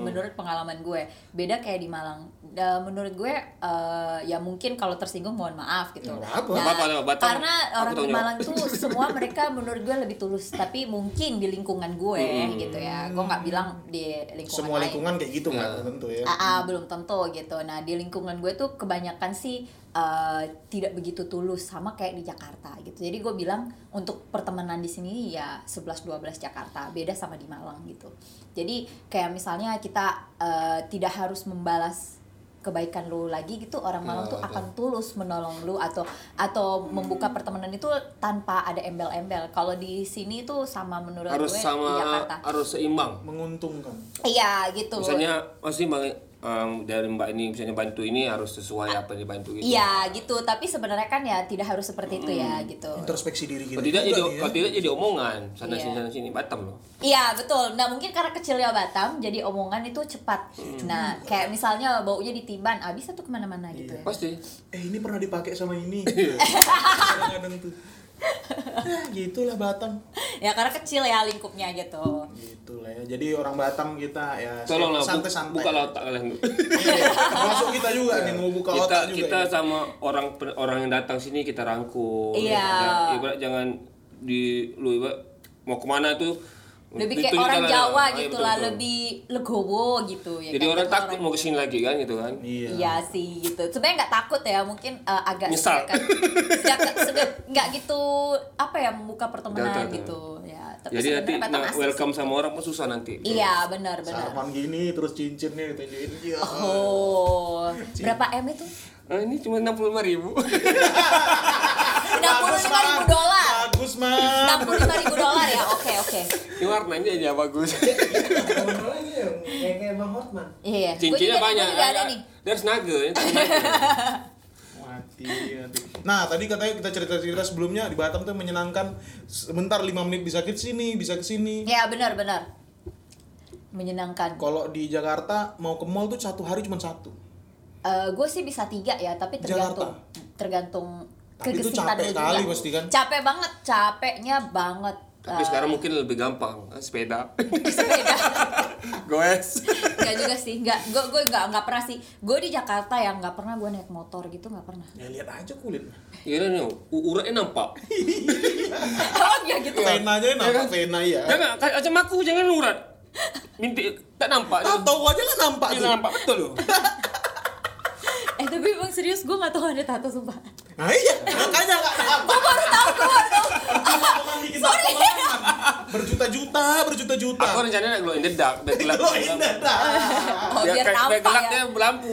[SPEAKER 3] menurut pengalaman gue, beda kayak di Malang. Da- menurut gue eh, ya mungkin kalau tersinggung mohon maaf gitu.
[SPEAKER 2] Lewat Batam,
[SPEAKER 3] karena orang di Malang tuh semua mereka menurut gue lebih tulus. Tapi mungkin di lingkungan gue gitu ya. Gue nggak bilang di lingkungan
[SPEAKER 1] Semua
[SPEAKER 3] lain.
[SPEAKER 1] lingkungan kayak gitu
[SPEAKER 2] Ya.
[SPEAKER 1] nggak tentu ya.
[SPEAKER 3] Ah, ah, belum tentu gitu. Nah di lingkungan gue tuh kebanyakan sih eh, tidak begitu tulus sama kayak di Jakarta gitu. Jadi gue bilang untuk pertemanan di sini ya 11-12 Jakarta beda sama di Malang gitu. Jadi kayak misalnya kita eh, tidak harus membalas kebaikan lu lagi gitu orang Malang tuh
[SPEAKER 2] Ah,
[SPEAKER 3] akan tulus menolong lu atau atau membuka pertemanan itu tanpa ada embel-embel. Kalau di sini tuh sama menurut
[SPEAKER 2] harus
[SPEAKER 3] gue di
[SPEAKER 2] sama
[SPEAKER 3] Jakarta.
[SPEAKER 2] harus seimbang
[SPEAKER 1] Menguntungkan.
[SPEAKER 3] Iya gitu.
[SPEAKER 2] misalnya masih bang em, dari mbak ini misalnya bantu ini harus sesuai apa yang dibantu gitu.
[SPEAKER 3] Iya gitu, tapi sebenarnya kan ya tidak harus seperti itu ya gitu.
[SPEAKER 1] introspeksi diri
[SPEAKER 2] Kalau tidak jadi
[SPEAKER 1] ya.
[SPEAKER 2] kalau tidak jadi omongan sana
[SPEAKER 3] Iya.
[SPEAKER 2] sini sana sini Batam loh.
[SPEAKER 3] Iya betul. Nah mungkin karena kecilnya Batam, jadi omongan itu cepat. Nah kayak misalnya baunya ditiban, ah bisa tuh ke mana-mana gitu ya.
[SPEAKER 2] Pasti.
[SPEAKER 1] eh ini pernah dipakai sama ini
[SPEAKER 2] Iya.
[SPEAKER 1] kadang-kadang tuh ya gitulah Batam
[SPEAKER 3] Ya karena kecil ya lingkupnya gitu.
[SPEAKER 1] Gitu lah ya jadi orang Batam kita ya
[SPEAKER 2] Tolonglah bu-
[SPEAKER 1] santai-santai
[SPEAKER 2] buka otak kalian.
[SPEAKER 1] Iya, termasuk kita juga nih mau buka
[SPEAKER 2] kita
[SPEAKER 1] otak juga
[SPEAKER 2] kita
[SPEAKER 1] ya.
[SPEAKER 2] sama orang orang yang datang sini kita rangkul.
[SPEAKER 3] Iya.
[SPEAKER 2] Jangan- ibarat jangan di lu ibarat mau ke mana tuh
[SPEAKER 3] Lebih kayak orang. Jawa
[SPEAKER 2] iya,
[SPEAKER 3] gitu lah, lebih legowo gitu ya.
[SPEAKER 2] Jadi
[SPEAKER 3] kan?
[SPEAKER 2] orang takut mau ke sini lagi kan gitu kan.
[SPEAKER 1] iya
[SPEAKER 3] Iya sih gitu. Sebenarnya nggak takut ya, mungkin uh, agak
[SPEAKER 2] Nyesal.
[SPEAKER 3] sedikit- sedikit- sedikit- nggak gitu apa ya membuka pertemanan gitu ya. Tapi
[SPEAKER 2] Jadi nanti nah, welcome
[SPEAKER 3] sih.
[SPEAKER 2] sama orang pun susah nanti.
[SPEAKER 3] Iya benar benar.
[SPEAKER 1] Sarapan gini terus cincinnya ditunjukin ya.
[SPEAKER 3] Oh, berapa m itu?
[SPEAKER 2] Ah, ini cuma enam puluh lima ribu.
[SPEAKER 3] Enam puluh lima ribu dolar.
[SPEAKER 1] Bagus,
[SPEAKER 3] puluh lima ribu dolar ya. Oke oke.
[SPEAKER 2] ini warnanya aja bagus.
[SPEAKER 4] Kayak kayak Bang Hotman.
[SPEAKER 3] Iya.
[SPEAKER 2] Cincinnya banyak.
[SPEAKER 3] gua juga ada nih.
[SPEAKER 2] Dari Snaga.
[SPEAKER 1] mati. Nah, tadi katanya kita cerita-cerita sebelumnya di Batam tuh menyenangkan. Sebentar 5 menit bisa ke sini, bisa ke sini.
[SPEAKER 3] Ya benar benar. Menyenangkan.
[SPEAKER 1] Kalau di Jakarta mau ke mall tuh satu hari cuma satu.
[SPEAKER 3] gue sih bisa tiga ya, tapi tergantung tergantung
[SPEAKER 1] Tapi itu capek kali pasti kan?
[SPEAKER 3] Capek banget, capeknya banget.
[SPEAKER 2] Tapi
[SPEAKER 3] Eh,
[SPEAKER 2] sekarang mungkin lebih gampang. Ah, Sepeda.
[SPEAKER 3] sepeda.
[SPEAKER 2] Goes.
[SPEAKER 3] Enggak juga sih, enggak gue gue enggak enggak pernah sih. Gue di Jakarta yang enggak pernah gue naik motor gitu enggak pernah.
[SPEAKER 1] Ya lihat aja kulit.
[SPEAKER 2] Iya nih, u- uratnya nampak.
[SPEAKER 3] Oh enggak gitu.
[SPEAKER 1] Venanya nampak vena ya.
[SPEAKER 2] Jangan, kayak macam aku jangan urat. Minti tak nampak.
[SPEAKER 1] Tahu tahu aja kan nampak
[SPEAKER 2] Iya
[SPEAKER 1] tuh.
[SPEAKER 2] nampak betul loh.
[SPEAKER 3] Eh tapi emang serius gue enggak tahu ada tato sumpah.
[SPEAKER 1] Nah iya, makanya nggak nampak.
[SPEAKER 3] Gue baru tahu, gue baru tahu.
[SPEAKER 1] Dikit
[SPEAKER 3] Sorry.
[SPEAKER 1] Berjuta-juta, berjuta-juta.
[SPEAKER 2] Aku rencananya glow in the dark, biar gelap.
[SPEAKER 1] Lo ini dah.
[SPEAKER 3] Oh, biar
[SPEAKER 2] kayak-
[SPEAKER 3] nampak
[SPEAKER 2] gelap
[SPEAKER 3] ya.
[SPEAKER 2] dia berlampu.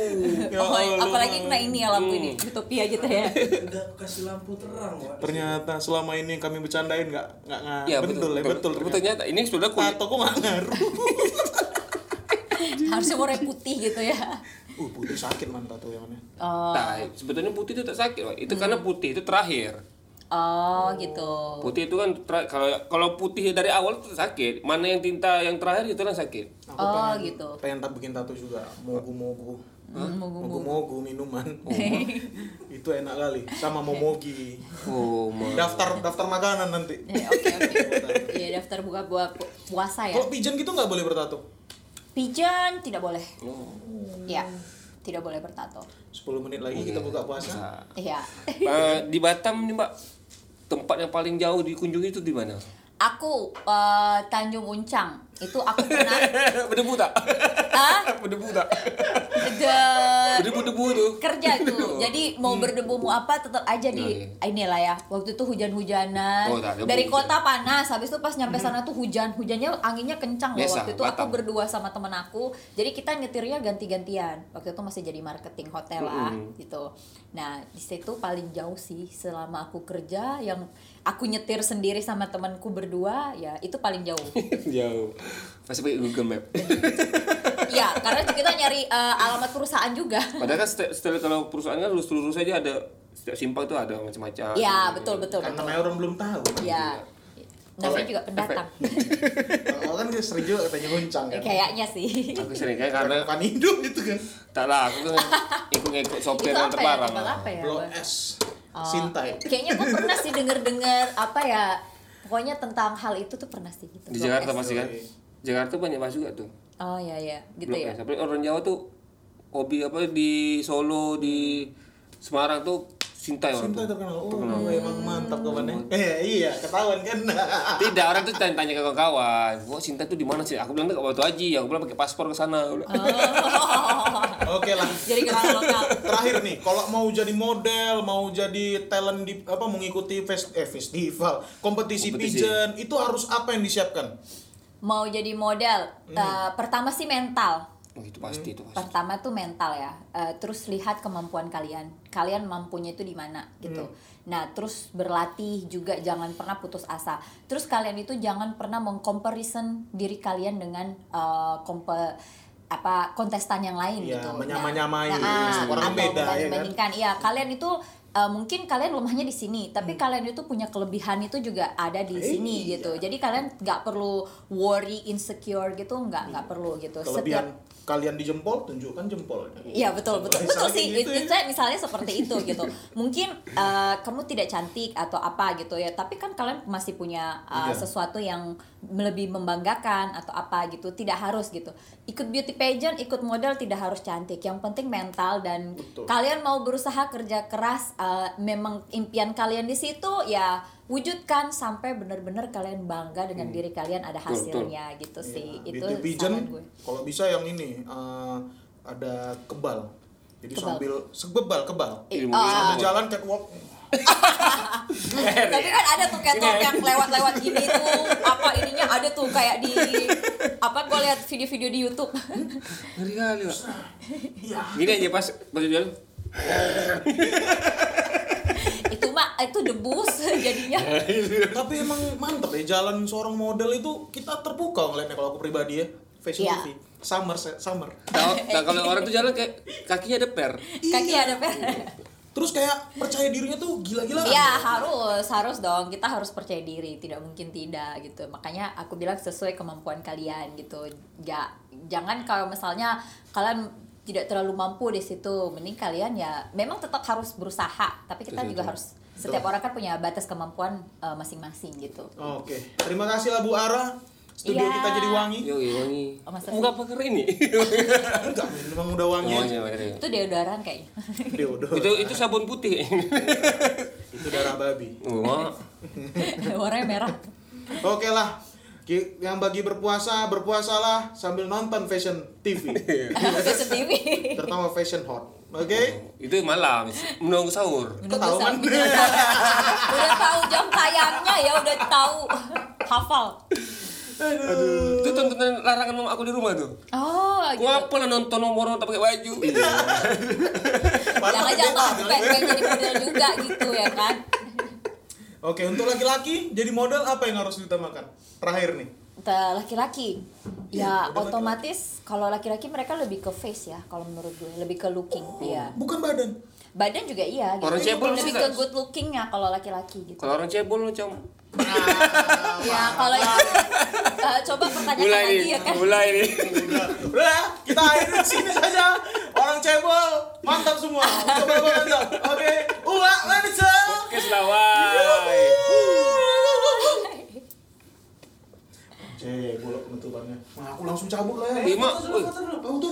[SPEAKER 1] Ya
[SPEAKER 3] Oh, apalagi kena ini ya lampu ini, utopia gitu ya.
[SPEAKER 4] Udah kasih lampu terang, Wak.
[SPEAKER 1] Ternyata selama ini yang kami bercandain nggak nggak nggak
[SPEAKER 2] Iya
[SPEAKER 1] betul, ya betul.
[SPEAKER 2] Ternyata ini sudah kulit.
[SPEAKER 1] Tato kok nggak ngaruh.
[SPEAKER 3] Harusnya warna putih gitu ya.
[SPEAKER 1] Uh, putih sakit man tato yang mana?
[SPEAKER 3] Oh,
[SPEAKER 2] Nah, sebetulnya putih itu tak sakit, Wak. Itu karena putih itu terakhir.
[SPEAKER 3] Oh gitu.
[SPEAKER 2] Putih itu kan kalau kalau putih dari awal itu sakit. Mana yang tinta yang terakhir itu yang sakit.
[SPEAKER 1] Aku
[SPEAKER 3] Oh,
[SPEAKER 1] pengen,
[SPEAKER 3] gitu.
[SPEAKER 1] Pengen tak bikin tato juga. Mogu-mogu.
[SPEAKER 3] Hmm, mogu-mogu.
[SPEAKER 1] Mogu-mogu minuman. itu enak kali. Sama momogi.
[SPEAKER 2] Oh, ma.
[SPEAKER 1] Daftar daftar makanan nanti.
[SPEAKER 3] Eh, Oke oke. Iya daftar buka buat puasa ya.
[SPEAKER 1] Kalau pigeon gitu nggak boleh bertato.
[SPEAKER 3] Pigeon tidak boleh.
[SPEAKER 2] Oh.
[SPEAKER 3] Ya, tidak boleh bertato.
[SPEAKER 1] 10 menit lagi kita buka puasa.
[SPEAKER 3] Iya.
[SPEAKER 2] Eh, di Batam nih, Mbak. Tempat yang paling jauh dikunjungi itu di mana?
[SPEAKER 3] Aku eh, Tanjung Uncang itu aku pernah
[SPEAKER 2] Berdebu tak?
[SPEAKER 3] ah
[SPEAKER 2] Berdebu tak?
[SPEAKER 3] the
[SPEAKER 2] Berdebu-debu tuh.
[SPEAKER 3] kerja tuh. Jadi mau berdebu mau apa tetap aja di inilah ya. Waktu itu hujan-hujanan.
[SPEAKER 2] Oh, tak, debu,
[SPEAKER 3] Dari
[SPEAKER 2] hujan.
[SPEAKER 3] kota panas, habis itu pas nyampe sana tuh hujan. Hujannya anginnya kencang loh.
[SPEAKER 2] Biasa,
[SPEAKER 3] Waktu itu aku berdua sama temen aku. Jadi kita nyetirnya ganti-gantian. Waktu itu masih jadi marketing hotel lah gitu. Nah, di situ paling jauh sih selama aku kerja yang aku nyetir sendiri sama temanku berdua ya itu paling jauh.
[SPEAKER 2] jauh. Pasti pakai Google Map.
[SPEAKER 3] ya, karena kita nyari eh, alamat perusahaan juga.
[SPEAKER 2] Padahal kan setiap, setiap kalau perusahaan kan lurus-lurus saja ada setiap simpang tuh ada macam-macam.
[SPEAKER 3] Ya, betul betul
[SPEAKER 1] Kan
[SPEAKER 3] betul.
[SPEAKER 1] orang belum tahu.
[SPEAKER 3] Ya. Namanya juga pendatang.
[SPEAKER 1] Kalau kan dia sering juga katanya goncang kan.
[SPEAKER 3] Kayaknya sih.
[SPEAKER 2] Aku sering kayak karena
[SPEAKER 1] Kan hidup itu kan.
[SPEAKER 2] tak lah aku kan ikut-ikut sopir yang
[SPEAKER 3] apa ya? apa ya?
[SPEAKER 1] Blok S.
[SPEAKER 3] Oh,
[SPEAKER 1] Sintai.
[SPEAKER 3] Kayaknya gue pernah sih denger-denger apa ya? Pokoknya tentang hal itu tuh pernah sih gitu.
[SPEAKER 2] Di Jakarta pasti kan. Jakarta banyak banget juga tuh.
[SPEAKER 3] Oh iya iya, gitu
[SPEAKER 2] Blok
[SPEAKER 3] ya.
[SPEAKER 2] Tapi orang Jawa tuh hobi apa di Solo di Semarang tuh Sintai orang
[SPEAKER 1] Sintai
[SPEAKER 2] tuh.
[SPEAKER 1] terkenal. Oh, emang mantap kawannya. Eh, iya, ketahuan kan.
[SPEAKER 2] Tidak, orang tuh tanya-tanya ke kawan-kawan. Wah, Sintai tuh di mana sih? Aku bilang tuh ke Batu Haji. Aku bilang pakai paspor ke sana. Bilang,
[SPEAKER 1] Oke lah.
[SPEAKER 3] Jadi kenal lokal.
[SPEAKER 1] Terakhir nih, kalau mau jadi model, mau jadi talent di apa mengikuti fest, eh, festival, kompetisi,
[SPEAKER 2] Kompetisi.
[SPEAKER 1] pigeon, itu harus apa yang disiapkan?
[SPEAKER 3] Mau jadi model, eh, pertama sih mental.
[SPEAKER 2] Oh, itu pasti itu pasti.
[SPEAKER 3] Pertama tuh mental ya. Eh, terus lihat kemampuan kalian. Kalian mampunya itu di mana gitu. Nah, terus berlatih juga jangan pernah putus asa. Terus kalian itu jangan pernah mengcomparison diri kalian dengan eh, kompe apa kontestan yang lain
[SPEAKER 1] Iya,
[SPEAKER 3] gitu.
[SPEAKER 1] menyama-nyamai.
[SPEAKER 3] ah,
[SPEAKER 1] Setiap orang beda, ya kan?
[SPEAKER 3] Iya, kalian itu eh, mungkin kalian lemahnya di sini, tapi
[SPEAKER 1] Hmm.
[SPEAKER 3] kalian itu punya kelebihan itu juga ada di sini
[SPEAKER 1] iya.
[SPEAKER 3] gitu. Jadi kalian nggak perlu worry, insecure gitu, nggak nggak perlu gitu.
[SPEAKER 1] Kelebihan kalian di jempol, tunjukkan jempolnya.
[SPEAKER 3] Iya betul betul betul sih.
[SPEAKER 1] gitu ya.
[SPEAKER 3] Itu misalnya seperti itu gitu. Mungkin eh, kamu tidak cantik atau apa gitu ya, tapi kan kalian masih punya
[SPEAKER 1] Iya.
[SPEAKER 3] sesuatu yang lebih membanggakan atau apa gitu. Tidak harus gitu. Ikut beauty pageant, ikut model tidak harus cantik. Yang penting mental dan
[SPEAKER 1] Betul.
[SPEAKER 3] kalian mau berusaha kerja keras. eh, memang impian kalian di situ ya wujudkan sampai benar-benar kalian bangga dengan diri kalian ada
[SPEAKER 2] Betul, betul.
[SPEAKER 3] hasilnya gitu sih.
[SPEAKER 1] Iya,
[SPEAKER 3] Itu
[SPEAKER 1] beauty pageant, kalau bisa yang ini eh, ada kebal. Jadi
[SPEAKER 3] Kebal.
[SPEAKER 1] sambil sebebal kebal.
[SPEAKER 3] Eh, ah,
[SPEAKER 1] Sambil jalan catwalk.
[SPEAKER 3] Tapi kan ada tuh catwalk yang lewat-lewat gini tuh apa ininya ada tuh kayak di apa gue lihat video-video di YouTube.
[SPEAKER 2] Ngeri kali, Pak.
[SPEAKER 1] Iya.
[SPEAKER 2] Gini aja pas pas jalan.
[SPEAKER 3] itu mah itu debus jadinya.
[SPEAKER 1] Tapi emang mantep ya jalan seorang model itu kita terpukau ngeliatnya kalau aku pribadi ya. Fashion
[SPEAKER 3] Iya.
[SPEAKER 1] TV. Summer, summer.
[SPEAKER 2] Nah, kalau orang tuh jalan kayak kakinya ada per.
[SPEAKER 3] Kaki ada per.
[SPEAKER 1] Terus kayak percaya dirinya tuh gila-gilaan.
[SPEAKER 3] Iya harus harus dong kita harus percaya diri tidak mungkin tidak gitu makanya aku bilang sesuai kemampuan kalian gitu ya jangan kalau misalnya kalian tidak terlalu mampu di situ mending kalian ya memang tetap harus berusaha tapi kita
[SPEAKER 2] Betul,
[SPEAKER 3] juga
[SPEAKER 2] betul.
[SPEAKER 3] harus setiap orang kan punya batas kemampuan eh, masing-masing gitu
[SPEAKER 1] Oke. Terima kasih lah Bu Ara. Studio
[SPEAKER 3] Iya.
[SPEAKER 1] kita jadi wangi.
[SPEAKER 2] Yo, wangi.
[SPEAKER 3] Oh, masa
[SPEAKER 2] Enggak pakai ini.
[SPEAKER 1] Enggak, memang udah wangi
[SPEAKER 2] Oh,
[SPEAKER 1] aja.
[SPEAKER 2] iya, iya.
[SPEAKER 3] itu deodoran kayaknya
[SPEAKER 1] Deodor.
[SPEAKER 2] Itu itu sabun putih.
[SPEAKER 1] itu darah babi.
[SPEAKER 2] Wah.
[SPEAKER 3] warnanya merah
[SPEAKER 1] Oke lah. Ki- Yang bagi berpuasa, berpuasalah sambil nonton Fashion TV.
[SPEAKER 3] Fashion TV
[SPEAKER 1] Terutama Fashion Hot. Oke?
[SPEAKER 2] Itu malam menunggu sahur.
[SPEAKER 1] Kok tahu kan?
[SPEAKER 3] udah tahu jam tayangnya ya udah tahu hafal
[SPEAKER 2] Itu tontonan larangan mama aku di rumah tuh.
[SPEAKER 3] oh gitu.
[SPEAKER 2] Gua apa lah nonton nomor tak pakai baju.
[SPEAKER 1] Padahal
[SPEAKER 3] jangan jangan
[SPEAKER 1] pakai
[SPEAKER 3] tahu pengen jadi model juga gitu ya kan
[SPEAKER 1] Oke, untuk laki-laki jadi model apa yang harus diutamakan? Terakhir nih.
[SPEAKER 3] Laki-laki
[SPEAKER 1] Iya,
[SPEAKER 3] ya
[SPEAKER 1] udah
[SPEAKER 3] otomatis kalau laki-laki mereka lebih ke face ya kalau menurut gue lebih ke looking ya
[SPEAKER 1] Bukan badan.
[SPEAKER 3] Badan juga iya gitu.
[SPEAKER 2] Orang cebol
[SPEAKER 3] lebih ke good lookingnya kalau laki-laki gitu
[SPEAKER 2] Kalau orang cebol macam
[SPEAKER 3] ya kalau itu eh, coba pertanyakan
[SPEAKER 2] mulai
[SPEAKER 3] lagi
[SPEAKER 2] nih,
[SPEAKER 3] ya kan
[SPEAKER 2] mulai nih.
[SPEAKER 1] Udah, udah, kita akhiri sini saja. Orang cebol, mantap semua. Coba coba mantap. Oke, uwa, lanjut.
[SPEAKER 2] Podcast lawai.
[SPEAKER 1] Cebol penutupannya. Nah, aku langsung cabut lah ya.
[SPEAKER 2] Lima.
[SPEAKER 4] Foto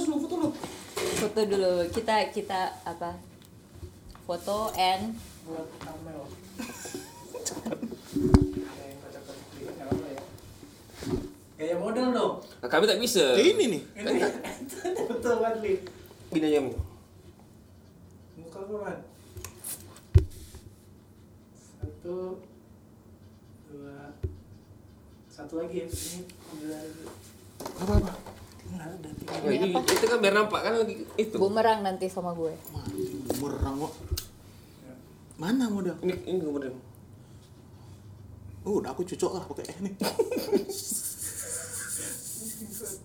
[SPEAKER 4] dulu, foto dulu.
[SPEAKER 1] foto dulu
[SPEAKER 3] kita kita apa foto and
[SPEAKER 4] ya. Gaya model dong.
[SPEAKER 2] Nah, kami tak bisa.
[SPEAKER 1] Kayak ini nih.
[SPEAKER 4] Ini betul banget, Li.
[SPEAKER 2] Gini aja. Mi.
[SPEAKER 4] Muka gue, Man. Satu. Dua. Satu lagi ya. Ini ambil lagi.
[SPEAKER 1] Apa-apa?
[SPEAKER 4] Nggak ada. tiga.
[SPEAKER 2] Nah, ini, itu kan biar nampak kan lagi itu.
[SPEAKER 3] bumerang nanti sama gue
[SPEAKER 1] Bumerang kok. Mana model?
[SPEAKER 2] Ini ini kemudian.
[SPEAKER 1] Oh, udah aku cocok lah pakai ini.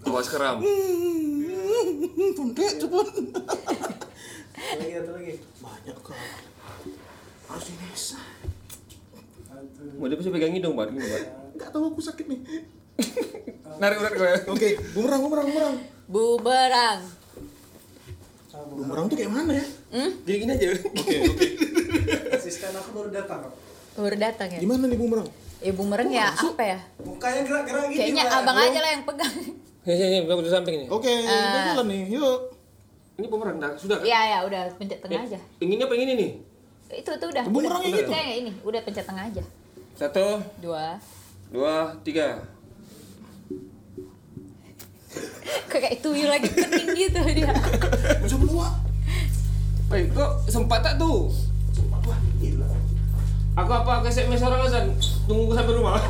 [SPEAKER 2] Awas keram.
[SPEAKER 1] Punte cepet.
[SPEAKER 4] Satu lagi, satu lagi.
[SPEAKER 1] Banyak kok. Harus ini.
[SPEAKER 2] Mau dia bisa pegang hidung, Pak.
[SPEAKER 1] Enggak tahu aku sakit nih.
[SPEAKER 2] Narik urat gue.
[SPEAKER 1] Oke, bumerang, bumerang, bumerang.
[SPEAKER 3] bumerang.
[SPEAKER 1] Bumerang tuh kayak mana ya?
[SPEAKER 2] Gini gini aja.
[SPEAKER 1] Oke, oke.
[SPEAKER 4] Asisten aku baru datang.
[SPEAKER 3] baru datang ya
[SPEAKER 1] Gimana nih bumerang?
[SPEAKER 3] ya bumerang ya apa ya
[SPEAKER 4] Mukanya gerak-gerak gitu.
[SPEAKER 3] kayaknya
[SPEAKER 4] Pak.
[SPEAKER 3] abang aja lah yang pegang
[SPEAKER 2] Ya, ya, ya, aku di samping ini.
[SPEAKER 1] Oke, udah jalan nih. Yuk.
[SPEAKER 2] Ini pemeran, nah, sudah. kan?
[SPEAKER 3] Iya ya udah pencet tengah aja.
[SPEAKER 2] Yang ini apa yang ini nih?
[SPEAKER 3] Itu tuh udah.
[SPEAKER 1] Bumerangnya
[SPEAKER 3] udah,
[SPEAKER 1] gitu?
[SPEAKER 3] Kayak ini, udah pencet tengah aja.
[SPEAKER 2] Satu,
[SPEAKER 3] Dua.
[SPEAKER 2] dua, tiga.
[SPEAKER 3] Kayak tuyul lagi kening gitu dia.
[SPEAKER 1] Bisa berdua.
[SPEAKER 2] Woi, kok sempat tak tuh?
[SPEAKER 1] Wah, gila.
[SPEAKER 2] Aku apa ke SMS orang azan? Tunggu sampai rumah.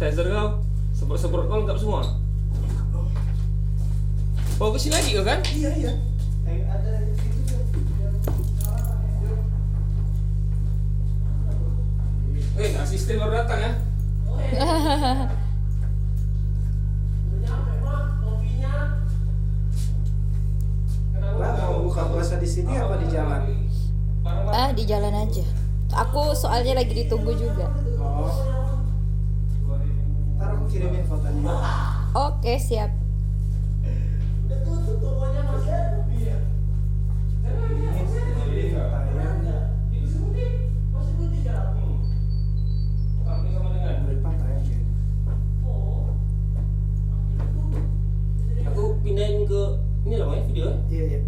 [SPEAKER 2] Sanitizer kau, semprot-semprot kau lengkap semua. Oh, ke sini lagi kau kan?
[SPEAKER 1] Iya, iya.
[SPEAKER 4] Eh, ada
[SPEAKER 2] Eh, asisten baru datang ya.
[SPEAKER 4] Lah mau buka puasa di sini apa di jalan?
[SPEAKER 3] ah di jalan aja aku soalnya lagi ditunggu juga
[SPEAKER 4] Oh. Ntar aku kirimin fotonya.
[SPEAKER 3] oke siap
[SPEAKER 2] pindahin ke ini lah ya video ya.
[SPEAKER 4] Iya iya.